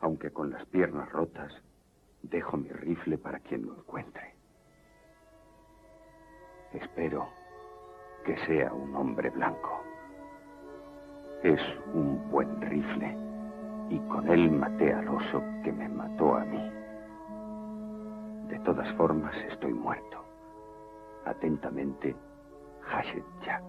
aunque con las piernas rotas, dejo mi rifle para quien lo encuentre. Espero que sea un hombre blanco. Es un buen rifle y con él maté al oso que me mató a mí. De todas formas, estoy muerto. Atentamente, Hashet Jack.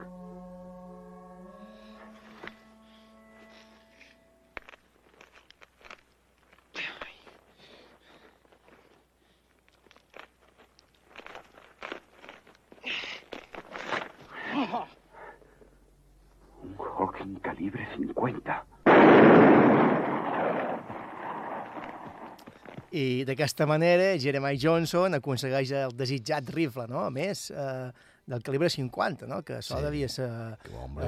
D'aquesta manera Jeremiah Johnson aconsegueix el desitjat rifle, no? A més, eh, del calibre 50, no? Que això Sí, devia ser que home,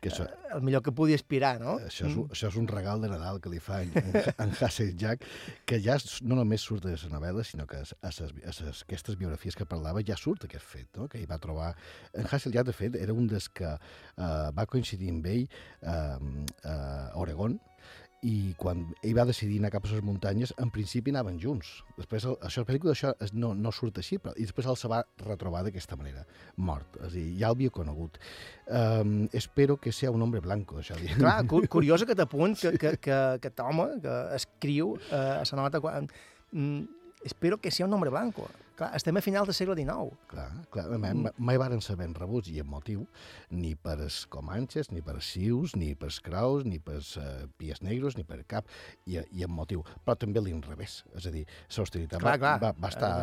que això- eh, el millor que podia aspirar, no? Això és, un- això és un regal de Nadal que li fa en, en, Jack, que ja no només surt de les novel·les, sinó que a, ses, a ses, aquestes biografies que parlava ja surt aquest fet, no? que hi va trobar... En Jack, de fet, era un dels que uh, va coincidir amb ell uh, a Oregon, i quan ell va decidir anar cap a les muntanyes, en principi anaven junts. Després, el, això, la pel·lícula això no, no surt així, però, i després el se va retrobar d'aquesta manera, mort. És a dir, ja l'havia conegut. Um, espero que sea un hombre blanco, això dir. Clar, cu- curiós aquest apunt que, que, que, que home que escriu eh, a la nota quan... Mm, espero que sea un hombre blanco. Clar, estem a final del segle XIX. Clar, clar mai, mai, mai varen saber en rebuts i en motiu, ni per els comanxes, ni per els sius, ni per els kraus, ni per els uh, pies negros, ni per cap, i, i en motiu. Però també l'inrevés, és a dir, l'austeritat va, Clar, va, va estar...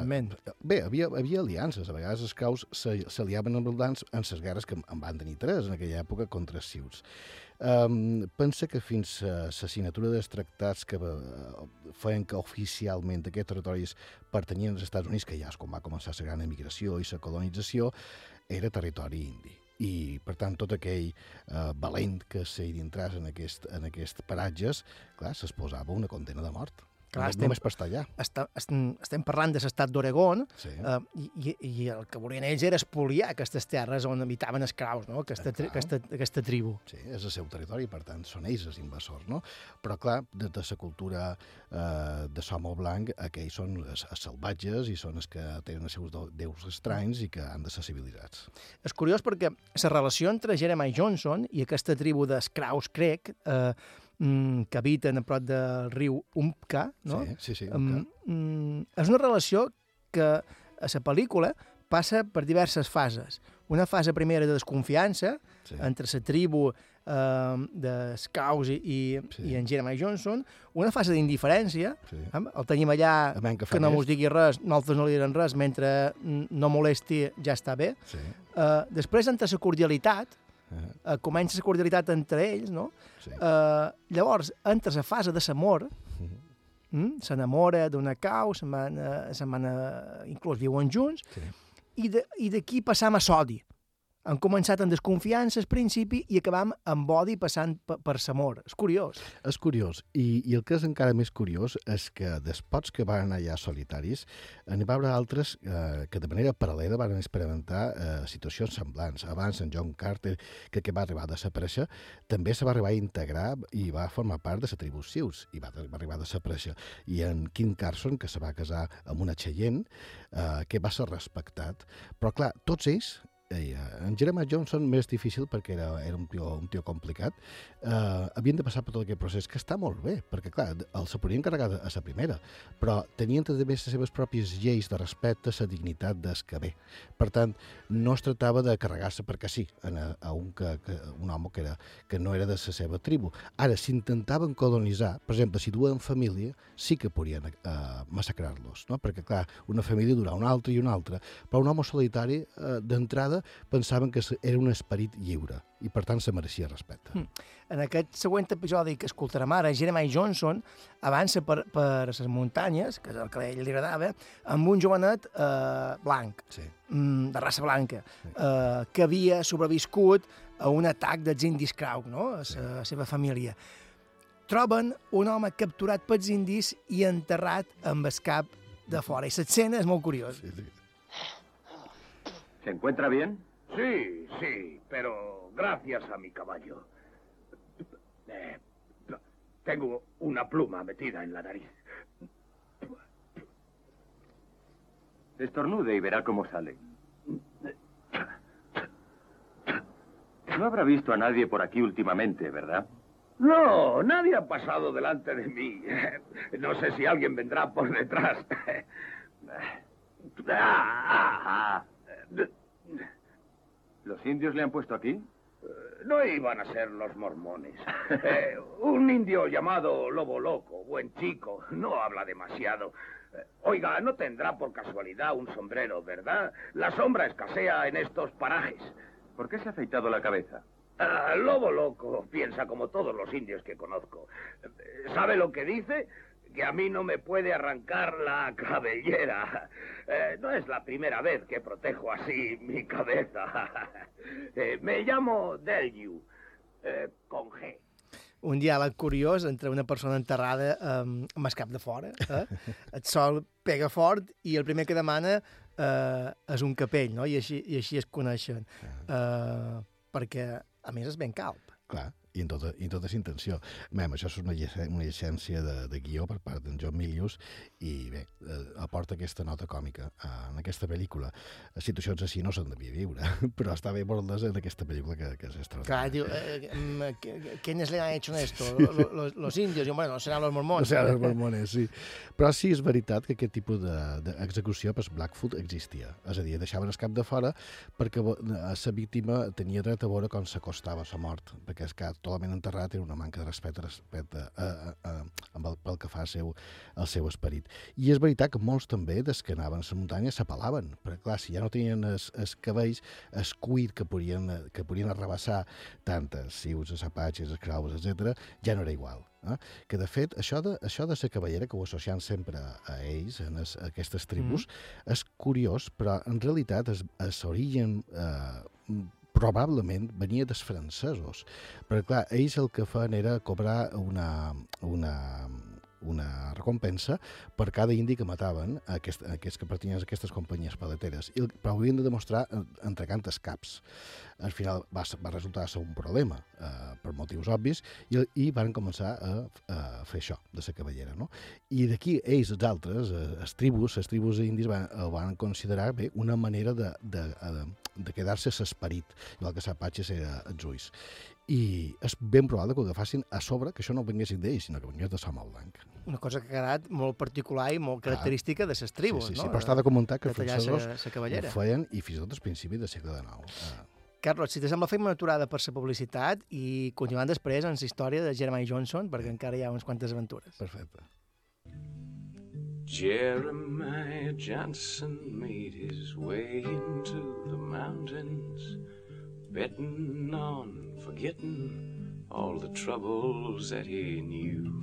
Bé, havia, havia aliances, a vegades els kraus s'aliaven amb els blancs en les guerres que en van tenir tres en aquella època contra els sius. Um, pensa que fins a la signatura dels tractats que uh, feien que oficialment aquests territoris pertanyien als Estats Units, que ja és quan va començar la gran emigració i la colonització, era territori indi. I, per tant, tot aquell uh, valent que s'hi dintràs en aquest, en aquests paratges, clar, s'exposava una condena de mort. Clar, només, estem- només per estar allà. Està, estem, estem parlant de l'estat d'Oregon Sí. eh, i, i, el que volien ells era espoliar aquestes terres on habitaven esclaus, no? aquesta, tri, aquesta, aquesta tribu. Sí, és el seu territori, per tant, són ells els invasors, no? Però, clar, de, de la cultura eh, de Somo Blanc, aquells són els, els salvatges i són els que tenen els seus déus estranys i que han de ser civilitzats. És curiós perquè la relació entre Jeremiah Johnson i aquesta tribu d'esclaus crec eh, mm, que habiten a prop del riu Umpka, no? Sí, sí, sí, Mm, mm, és una relació que a la pel·lícula passa per diverses fases. Una fase primera de desconfiança Sí. entre la tribu eh, de Scouse i, i, Sí. i en Jeremiah Johnson, una fase d'indiferència, Sí. eh? el tenim allà que que, no mos digui res, nosaltres no li direm res, mentre mm, no molesti ja està bé. Sí. Eh, després, entre la cordialitat, Eh, eh, comença la cordialitat entre ells, no? Sí. Eh, llavors, entra la fase de l'amor, Mhm. mm? s'enamora d'una cau, se'n van, eh, eh, inclús viuen junts, Sí. i d'aquí passam a sodi. Han començat amb desconfiança al principi i acabam amb odi passant per, l'amor. És curiós. És curiós, I, i el que és encara més curiós és que despots que van allà solitaris, n'hi va haver altres eh, que de manera paral·lela van experimentar eh, situacions semblants. Abans, en John Carter, que, que va arribar a desaparèixer, també se va arribar a integrar i va formar part de la tribu Sioux, i va, va arribar a desaparèixer. I en Kim Carson, que se va casar amb una Cheyenne, eh, que va ser respectat. Però, clar, tots ells eh, en Jeremiah Johnson més difícil perquè era, era un, tio, un tio complicat eh, havien de passar per tot aquest procés que està molt bé, perquè clar, el se podien carregar a la primera, però tenien també les seves pròpies lleis de respecte a la dignitat des que ve. Per tant, no es tractava de carregar-se perquè sí a, a un, que, que, un home que, era, que no era de la seva tribu. Ara, si intentaven colonitzar, per exemple, si duen família, sí que podien eh, massacrar-los, no? perquè clar, una família durà una altra i una altra, però un home solitari eh, d'entrada pensaven que era un esperit lliure i per tant se mereixia respecte. Mm. En aquest següent episodi que escoltarem ara, Jeremiah Johnson avança per, per les muntanyes, que és el que a ell li agradava, amb un jovenet eh, blanc, sí. mm, de raça blanca, eh, que havia sobreviscut a un atac dels indis Krauk, no? a la sí. seva família. Troben un home capturat pels indis i enterrat amb el cap de fora. I l'escena és molt curiosa. Sí, sí. ¿Se encuentra bien? Sí, sí, pero gracias a mi caballo. Eh, tengo una pluma metida en la nariz. Estornude y verá cómo sale. No habrá visto a nadie por aquí últimamente, ¿verdad? No, nadie ha pasado delante de mí. No sé si alguien vendrá por detrás. Ah, ah, ¿Los indios le han puesto aquí? No iban a ser los mormones. Eh, un indio llamado Lobo Loco, buen chico, no habla demasiado. Eh, Oiga, no tendrá por casualidad un sombrero, ¿verdad? La sombra escasea en estos parajes. ¿Por qué se ha afeitado la cabeza? Ah, Lobo Loco piensa como todos los indios que conozco. Eh, ¿Sabe lo que dice? Que a mí no me puede arrancar la cabellera. Eh, no es la primera vez que protejo así mi cabeza. Eh, me llamo Delyu, eh, con G. un diàleg curiós entre una persona enterrada um, amb el cap de fora. Eh? El sol pega fort i el primer que demana eh, és un capell, no? I així, i així es coneixen. Eh, perquè, a més, és ben calp. Clar, i en tota, i en tota intenció. Mem, això és una, llicència, una llicència de, de guió per part d'en John Milius i bé, eh, aporta aquesta nota còmica eh, en aquesta pel·lícula. Situacions així no s'han de viure, però està bé veure-les en aquesta pel·lícula que, que és Clar, extraordinària. diu, eh, ¿qui- ¿quiénes le han hecho esto? Los, los, los indios. Diu, bueno, serán los mormones. O sigui, els mormones, sí. Però sí, és veritat que aquest tipus de- d'execució per Blackfoot existia. És a dir, deixaven el cap de fora perquè la víctima tenia dret a veure com s'acostava a la mort, perquè és que totalment enterrat era una manca de respecte, respecte a, a, a, amb el, pel que fa al seu, al seu esperit. I és veritat que molts també, des que anaven a la muntanya, s'apel·laven, perquè clar, si ja no tenien els, els cabells, el cuir que podien, que podien arrabassar tantes sius, els apatxes, els craus, etc, ja no era igual. Eh? Que, de fet, això de, això de ser cavallera, que ho associen sempre a ells, en es, a aquestes tribus, mm. és curiós, però en realitat és, és origen eh, probablement venia dels francesos. Perquè, clar, ells el que fan era cobrar una, una, una recompensa per cada indi que mataven aquest, aquests que pertanyien a aquestes companyies paleteres. I, però ho havien de demostrar eh, entregant els caps. Al final va, va resultar ser un problema, eh, per motius obvis, i, i van començar a, a fer això, de la cavallera. No? I d'aquí ells, els altres, eh, els tribus, les tribus indis van, el van considerar bé una manera de, de, de, de quedar-se l'esperit, igual que Sapatges era els ulls. I és ben probable que ho agafassin a sobre, que això no vinguessin d'ells, sinó que vingués de Samuel Blanc. Una cosa que ha quedat molt particular i molt característica de les tribus, sí, sí, no? sí, però està documentat que els francesos cavallera. ho feien i fins i tot al principi del segle XIX. Eh, Carlos, si te sembla, fem una aturada per la publicitat i continuant després en la història de Jeremiah Johnson, perquè encara hi ha unes quantes aventures. Perfecte. Jeremiah Johnson made his way into the mountains, betting on forgetting all the troubles that he knew.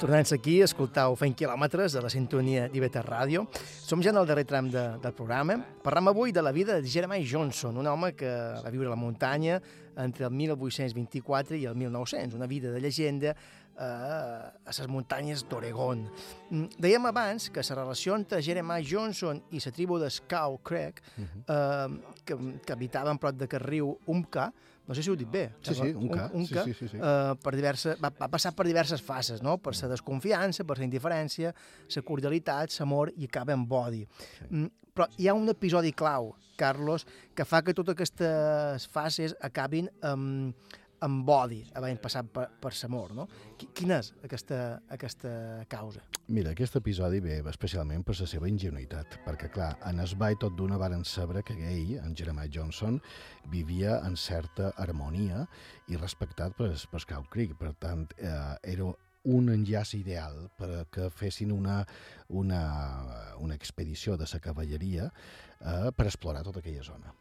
Tornant aquí, escoltau Fent quilòmetres de la sintonia d'Ibeta Ràdio. Som ja en el darrer tram de, del programa. Parlam avui de la vida de Jeremiah Johnson, un home que va viure a la muntanya entre el 1824 i el 1900, una vida de llegenda a les muntanyes d'Oregon. Mm, Dèiem abans que la relació entre Jeremiah Johnson i la tribu de Scow Creek, eh, que, que habitaven prop de que riu Umka, no sé si ho dic bé. Sí, sí, Umka, sí, Umka, sí, sí, sí. eh, per diverses, va, va passar per diverses fases, no? per la desconfiança, per la indiferència, la cordialitat, l'amor i acaba amb odi. Mm, però hi ha un episodi clau, Carlos, que fa que totes aquestes fases acabin amb, amb odi, havent passat per, per l'amor. No? Qui- Quina és aquesta, aquesta causa? Mira, aquest episodi ve especialment per la seva ingenuïtat, perquè, clar, en el ball tot d'una varen saber que ell, en Jeremiah Johnson, vivia en certa harmonia i respectat per, per Scout Creek. Per tant, eh, era un enllaç ideal per que fessin una, una, una expedició de la cavalleria eh, per explorar tota aquella zona.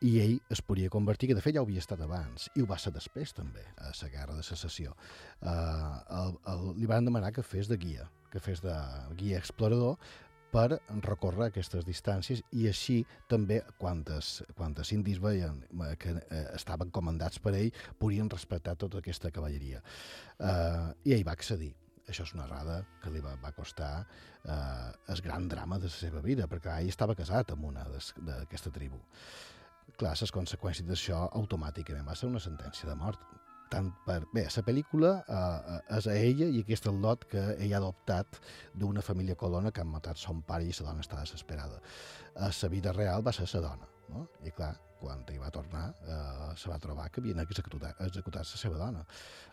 I ell es podia convertir, que de fet ja ho havia estat abans, i ho va ser després també, a la guerra de secessió. Uh, el, el, li van demanar que fes de guia, que fes de guia explorador per recórrer aquestes distàncies i així també quantes, quantes indis veien eh, que eh, estaven comandats per ell podien respectar tota aquesta cavalleria. Uh, I ell va accedir. Això és una errada que li va, va costar eh, el gran drama de la seva vida, perquè ell estava casat amb una d'aquesta tribu clar, les conseqüències d'això automàticament va ser una sentència de mort. Tant per... Bé, la pel·lícula eh, és a ella i aquest el lot que ell ha adoptat d'una família colona que han matat son pare i la dona està desesperada. A la vida real va ser la dona, no? I clar, quan hi va tornar eh, se va trobar que havien executat, executat la seva dona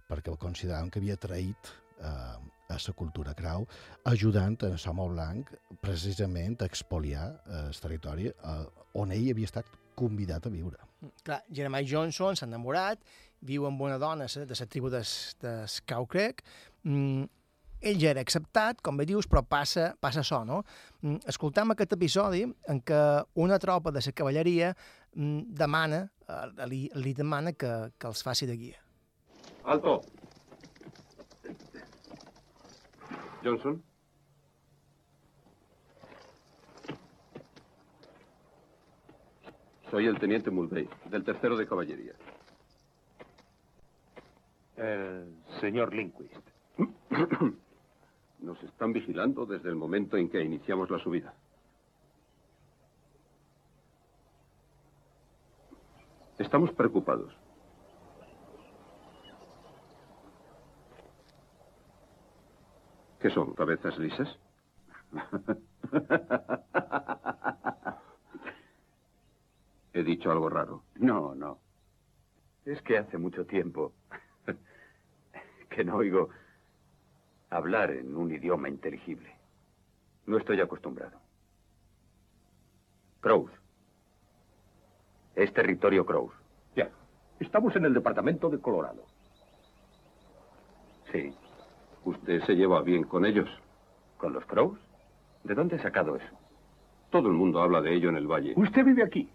perquè el consideraven que havia traït eh, a la cultura crau, ajudant a Samuel Blanc precisament a expoliar eh, el territori eh, on ell havia estat convidat a viure. Clar, Jeremiah Johnson s'ha enamorat, viu amb una dona de la tribu de, de Scow Creek, mm, ell ja era acceptat, com bé dius, però passa, passa això, no? Mm, escoltam aquest episodi en què una tropa de la cavalleria mm, demana, eh, li, li demana que, que els faci de guia. Alto. Johnson. Soy el teniente Mulvey, del tercero de caballería. El señor Lindquist. Nos están vigilando desde el momento en que iniciamos la subida. Estamos preocupados. ¿Qué son, cabezas lisas? ¿He dicho algo raro? No, no. Es que hace mucho tiempo que no oigo hablar en un idioma inteligible. No estoy acostumbrado. Crows. Es territorio Crows. Ya. Estamos en el departamento de Colorado. Sí. ¿Usted se lleva bien con ellos? ¿Con los Crows? ¿De dónde ha sacado eso? Todo el mundo habla de ello en el valle. ¿Usted vive aquí?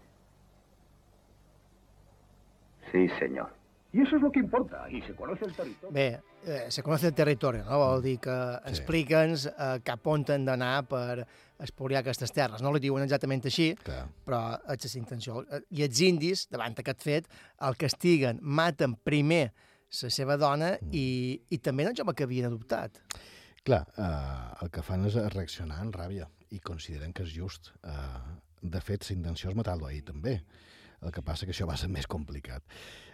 Sí, señor. Y eso es lo que importa, y se conoce el territorio. Bé, eh, se coneix el territori, no? Vol dir que Sí. explica'ns eh, cap on han d'anar per espoliar aquestes terres. No li diuen exactament així, Clar. però és la intenció. I els indis, davant aquest fet, el castiguen, maten primer la seva dona i, i també el jove que havien adoptat. Clar, eh, el que fan és reaccionar en ràbia i consideren que és just. Eh, de fet, la intenció és matar-lo a ell també. El que passa que això va ser més complicat.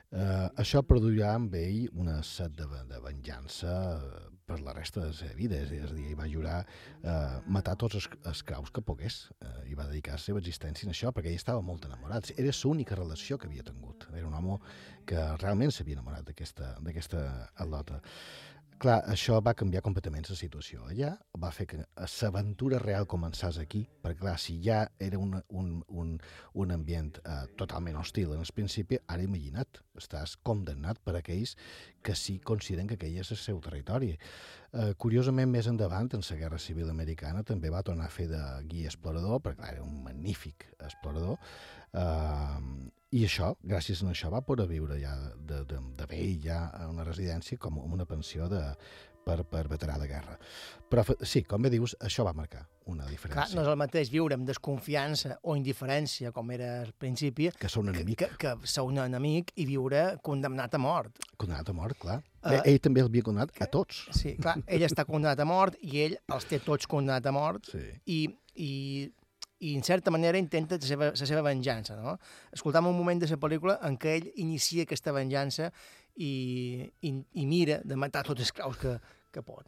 Eh, això produirà amb ell una set de, de venjança eh, per la resta de la seva vida. És, és a dir, ell va jurar eh, matar tots els esclaus que pogués eh, i va dedicar la seva existència a això perquè ell estava molt enamorat. Era l'única relació que havia tingut. Era un home que realment s'havia enamorat d'aquesta atleta. Clar, això va canviar completament la situació. Allà va fer que l'aventura real començés aquí, perquè clar, si ja era un, un, un, un ambient eh, totalment hostil en el principi, ara imagina't, estàs condemnat per aquells que sí consideren que aquell és el seu territori. Eh, curiosament, més endavant, en la Guerra Civil Americana, també va tornar a fer de guia explorador, perquè clar, era un magnífic explorador, eh, i això, gràcies a això, va poder viure ja de, de, de vell, ja a una residència com una pensió de, per, per veterà de guerra. Però sí, com bé dius, això va marcar una Clar, diferència. no és el mateix viure amb desconfiança o indiferència, com era al principi, que ser un enemic. Que, que, que ser un enemic i viure condemnat a mort. Condemnat a mort, clar. Uh, ell també l'havia condemnat a tots. Sí, clar, ell està condemnat a mort i ell els té tots condemnat a mort sí. i, i, i en certa manera intenta la seva, la seva venjança. No? Escoltam un moment de la pel·lícula en què ell inicia aquesta venjança i, i, i mira de matar tots els claus que, que pot.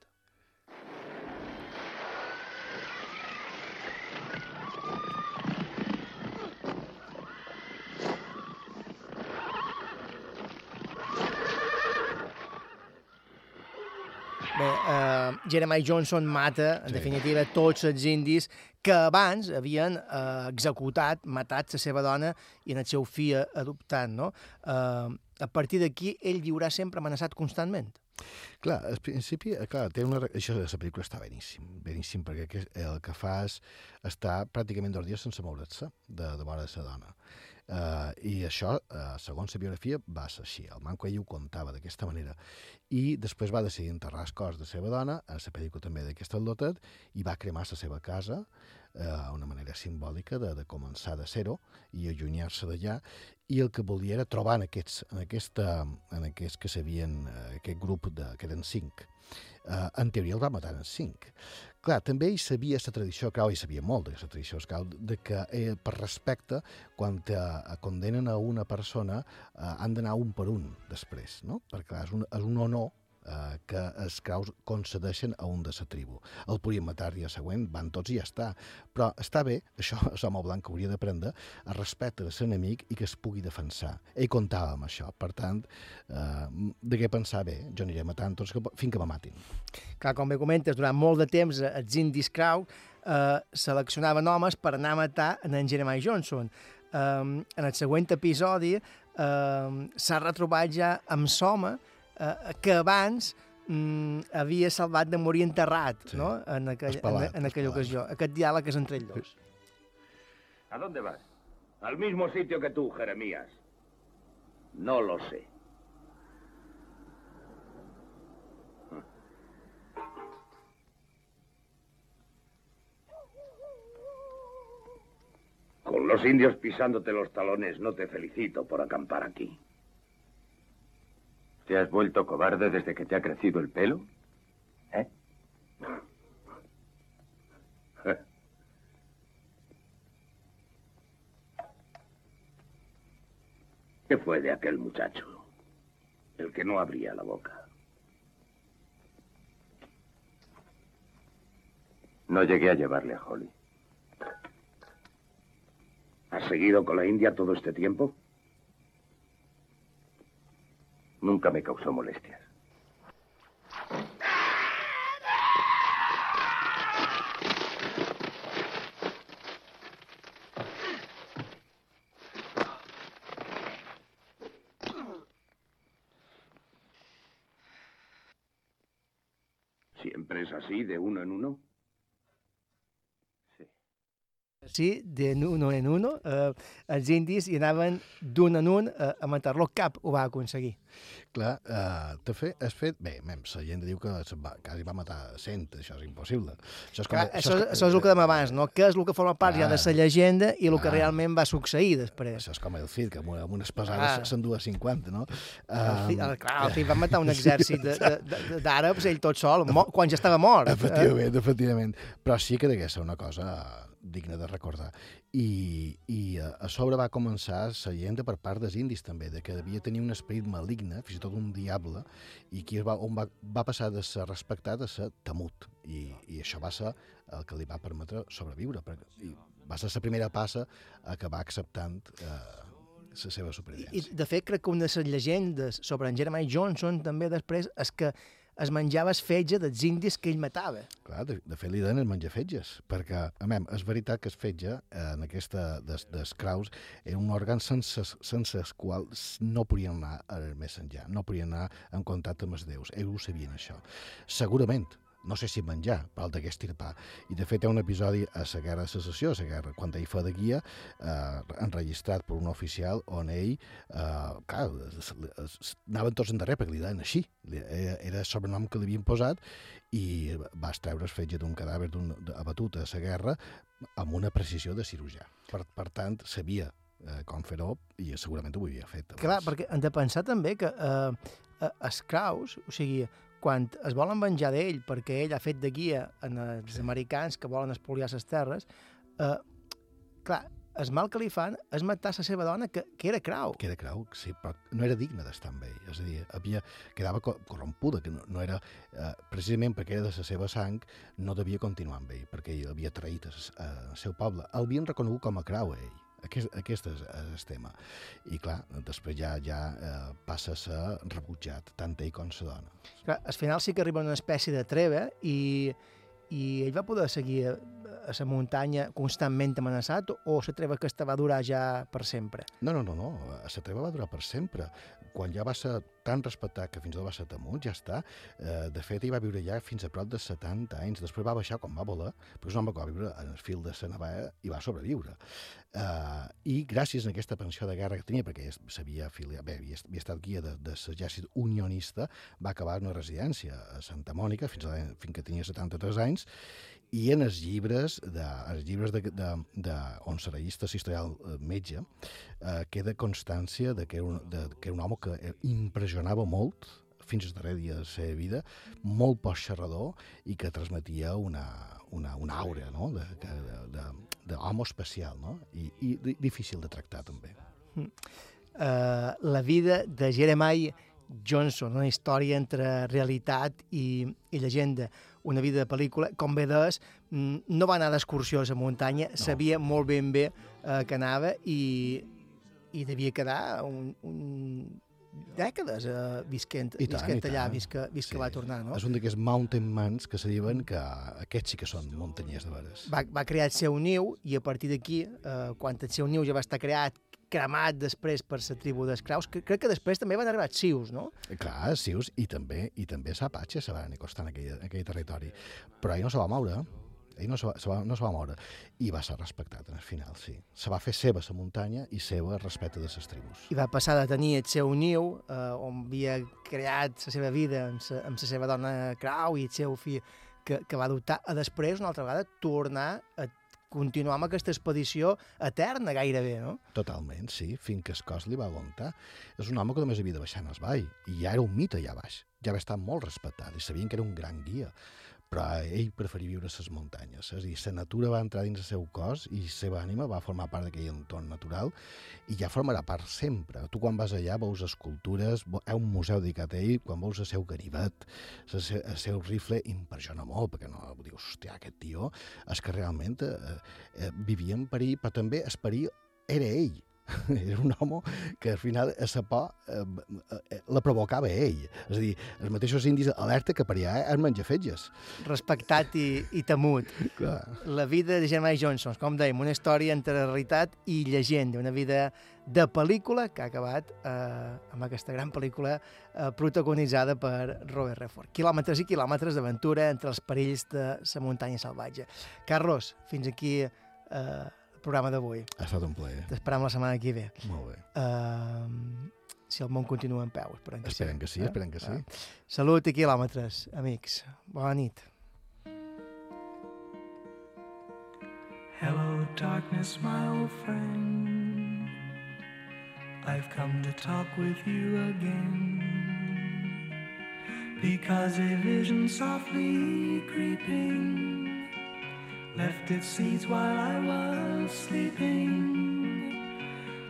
Bé, eh, Jeremiah Johnson mata, en Sí. definitiva, tots els indis que abans havien eh, executat, matat la seva dona i en el seu fill adoptat. No? Eh, a partir d'aquí, ell viurà sempre amenaçat constantment. Clar, al principi, eh, clar, té una... Això de la pel·lícula està beníssim, beníssim, perquè el que fa és estar pràcticament dos dies sense moure's de, de vora de la dona. Uh, I això, uh, segons la biografia, va ser així. El manco ell ho contava d'aquesta manera. I després va decidir enterrar el cos de la seva dona, a la pel·lícula també d'aquest atlotet, i va cremar la seva casa, uh, una manera simbòlica de, de començar de zero i allunyar-se d'allà, i el que volia era trobar en aquests, en aquesta, en aquests que s'havien, eh, aquest grup de, que eren cinc. Uh, en teoria el va matar en cinc. Clar, també hi sabia la tradició cau, i sabia molt la tradició cau, de que eh, per respecte, quan eh, condenen a una persona, eh, han d'anar un per un després, no? Perquè clar, és un, és un honor eh, que els craus concedeixen a un de la tribu. El podien matar dia següent, van tots i ja està. Però està bé, això l'home blanc hauria d'aprendre, a respecte de l'enemic i que es pugui defensar. Ell comptava amb això, per tant, eh, de què pensar bé, jo aniré matant tots fins que me matin. Clar, com bé comentes, durant molt de temps eh, els indis Crow eh, seleccionaven homes per anar a matar en, en Jeremiah Johnson. Um, en el següent episodi um, s'ha retrobat ja amb Soma uh, que abans um, havia salvat de morir enterrat sí. no? en, aquell, en, Espelat, en aquella ocasió. Aquest diàleg és entre ells dos. ¿A dónde vas? Al mismo sitio que tú, Jeremías. No lo sé. Con los indios pisándote los talones, no te felicito por acampar aquí. ¿Te has vuelto cobarde desde que te ha crecido el pelo? ¿Eh? ¿Qué fue de aquel muchacho? El que no abría la boca. No llegué a llevarle a Holly. ¿Has seguido con la India todo este tiempo? Nunca me causó molestias. ¿Siempre es así, de uno en uno? Sí, de uno en uno. Eh, els indis hi anaven d'un en un eh, a matar-lo. Cap ho va aconseguir. Clar, uh, de fet, has fet... Bé, mem, la gent diu que va, quasi va matar 100, això és impossible. Això és, Clar, això, és, això és el que dèiem abans, no? Què és el que forma part ja de la llegenda i el que realment va succeir després. Això és com el Cid, que amb, amb unes pesades Ah. se'n du a 50, no? El, Um, el, clar, el fill va matar un exèrcit d'àrabs ell tot sol, quan ja estava mort. eh? Efectivament, efectivament. Però sí que degué ser una cosa digna de recordar. I, i a a sobre va començar la llegenda per part dels indis també, de que devia tenir un esperit maligne, fins i tot un diable, i aquí va, on va, va passar de ser respectat a ser temut. I, I això va ser el que li va permetre sobreviure. Perquè, i va ser la primera passa a que va acceptant eh, la seva supervivència. I, de fet, crec que una de les llegendes sobre en Jeremiah Johnson també després és que es menjava el fetge dels indis que ell matava. Clar, de, de fet li donen menjar fetges, perquè, a mem, és veritat que el fetge, eh, en aquesta des, des craus, era un òrgan sense, sense el qual no podien anar a més enllà, no podien anar en contacte amb els déus. Ells ho sabien, això. Segurament, no sé si menjar, però el degué estirpar. I de fet hi ha un episodi a la Guerra de Secessió, a la guerra, quan ell fa de guia, eh, enregistrat per un oficial on ell, eh, clar, es- es- anaven tots endarrere perquè li deien així, era, el sobrenom que li havien posat i va extreure el fetge d'un cadàver d'un, abatut a la guerra amb una precisió de cirurgià. Per, per tant, sabia eh, com fer-ho i segurament ho havia fet. abans. Clar, perquè hem de pensar també que eh, eh, els craus, o sigui, quan es volen venjar d'ell perquè ell ha fet de guia en els americans que volen espoliar les terres, eh, clar, el mal que li fan és matar la seva dona, que, que era crau. que era creu, sí, però no era digna d'estar amb ell. És a dir, havia, quedava co- corrompuda, que no, no era, eh, precisament perquè era de la seva sang, no devia continuar amb ell, perquè ell havia traït el, el seu poble. El havien reconegut com a creu, a ell. Aquest, aquest és, és el tema. I clar, després ja ja eh, passa a ser rebutjat, tant ell com la dona. Clar, al final sí que arriba una espècie de treva i, i ell va poder seguir a, la muntanya constantment amenaçat o la treva aquesta va durar ja per sempre? No, no, no, no. La treva va durar per sempre. Quan ja va ser tan respectat que fins i tot va ser temut, ja està. Eh, de fet, ell va viure ja fins a prop de 70 anys. Després va baixar quan va volar, però és un home que va viure en el fil de la i va sobreviure. Eh, I gràcies a aquesta pensió de guerra que tenia, perquè s'havia afiliat, bé, havia, havia estat guia de, de l'exèrcit unionista, va acabar en una residència a Santa Mònica fins, a, fins que tenia 73 anys i en els llibres, de, els llibres de, de, de, on serà llista historial eh, metge eh, queda constància de que, era un, de, que era un home que eh, impressionava molt fins al darrer dia de la seva vida, molt poc xerrador i que transmetia una, una, una aura no? d'home especial no? I, i di- difícil de tractar també. eh, la vida de Jeremiah Johnson, una història entre realitat i, i llegenda, una vida de pel·lícula, com bé des, mm, no va anar d'excursió a la muntanya, no. sabia molt ben bé eh, que anava i, i devia quedar un, un dècades eh, visquent, I tant, visquent allà, que, fins que va tornar, no? És un d'aquests mountain mans que se diuen que aquests sí que són muntanyers de veres. va, va crear el seu niu i a partir d'aquí, eh, quan el seu niu ja va estar creat, cremat després per la tribu d'esclaus, que crec que després també van arribar els sius, no? Eh, Clar, Sius, i també i també Sapatxe se van acostar en aquell, en aquell territori. Però ell no se va moure, ell no se va, se va, no se va moure. I va ser respectat en el final, sí. Se va fer seva la muntanya i seva respecte de les tribus. I va passar de tenir el seu niu, eh, on havia creat la seva vida amb sa, amb la seva dona Crau i el seu fill que, que va adoptar, a després, una altra vegada, tornar a continuar amb aquesta expedició eterna gairebé, no? Totalment, sí, fins que el cos li va aguantar. És un home que només havia de baixar en el vall, i ja era un mite allà baix. Ja va estar molt respectat, i sabien que era un gran guia. Però ell preferia viure a les muntanyes. És a dir, la natura va entrar dins el seu cos i la seva ànima va formar part d'aquell entorn natural i ja formarà part sempre. Tu quan vas allà veus escultures, ha un museu dedicat a ell, quan veus el seu ganivet, el seu rifle, impressiona molt, perquè no dius, hòstia, aquest tio és que realment eh, eh, vivia en perill, però també el perill era ell. Era un home que al final a la por eh, eh, la provocava ell. És a dir, els mateixos indis alerta que per allà es menja fetges. Respectat i, i temut. Clar. La vida de Jeremiah Johnson, com dèiem, una història entre realitat i llegenda, una vida de pel·lícula que ha acabat eh, amb aquesta gran pel·lícula eh, protagonitzada per Robert Redford. Quilòmetres i quilòmetres d'aventura entre els perills de la muntanya salvatge. Carlos, fins aquí eh, programa d'avui. Ha estat un plaer. T'esperem la setmana que ve. Molt bé. Uh, si el món continua en peu. Esperem que Esperem que sí, esperem que sí. Eh? Salut i quilòmetres, amics. Bona nit. Hello, darkness, my old friend. I've come to talk with you again. Because a vision softly creeping left its seeds while I was sleeping.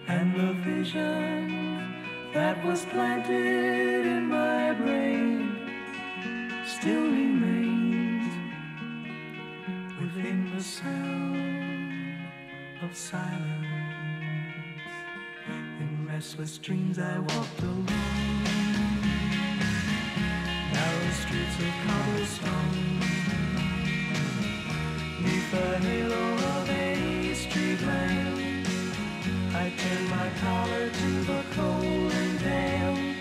And the vision that was planted in my brain still remains within the sound of silence. In restless dreams I walked alone, narrow streets of cobblestone, neath the halo of a street lamp. I turned my collar to the cold and damp.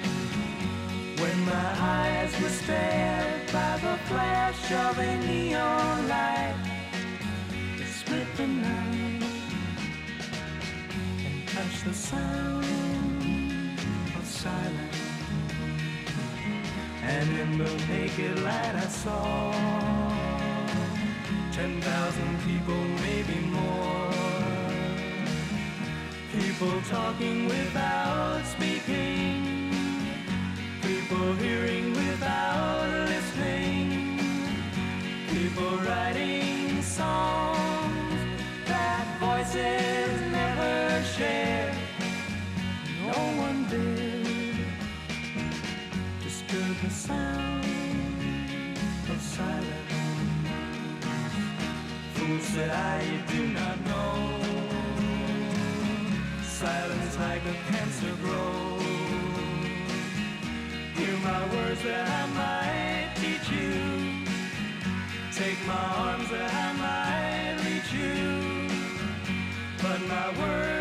When my eyes were stared by the flash of a neon light that split the night and touched the sound of silence. And in the naked light I saw ten thousand people, maybe more. People talking without speaking. People hearing without listening. People writing songs that voices never share. No one did disturb the sound of silence. Fool said I, do not know. Silence like a cancer grows. Hear my words that I might teach you. Take my arms that I might reach you. But my words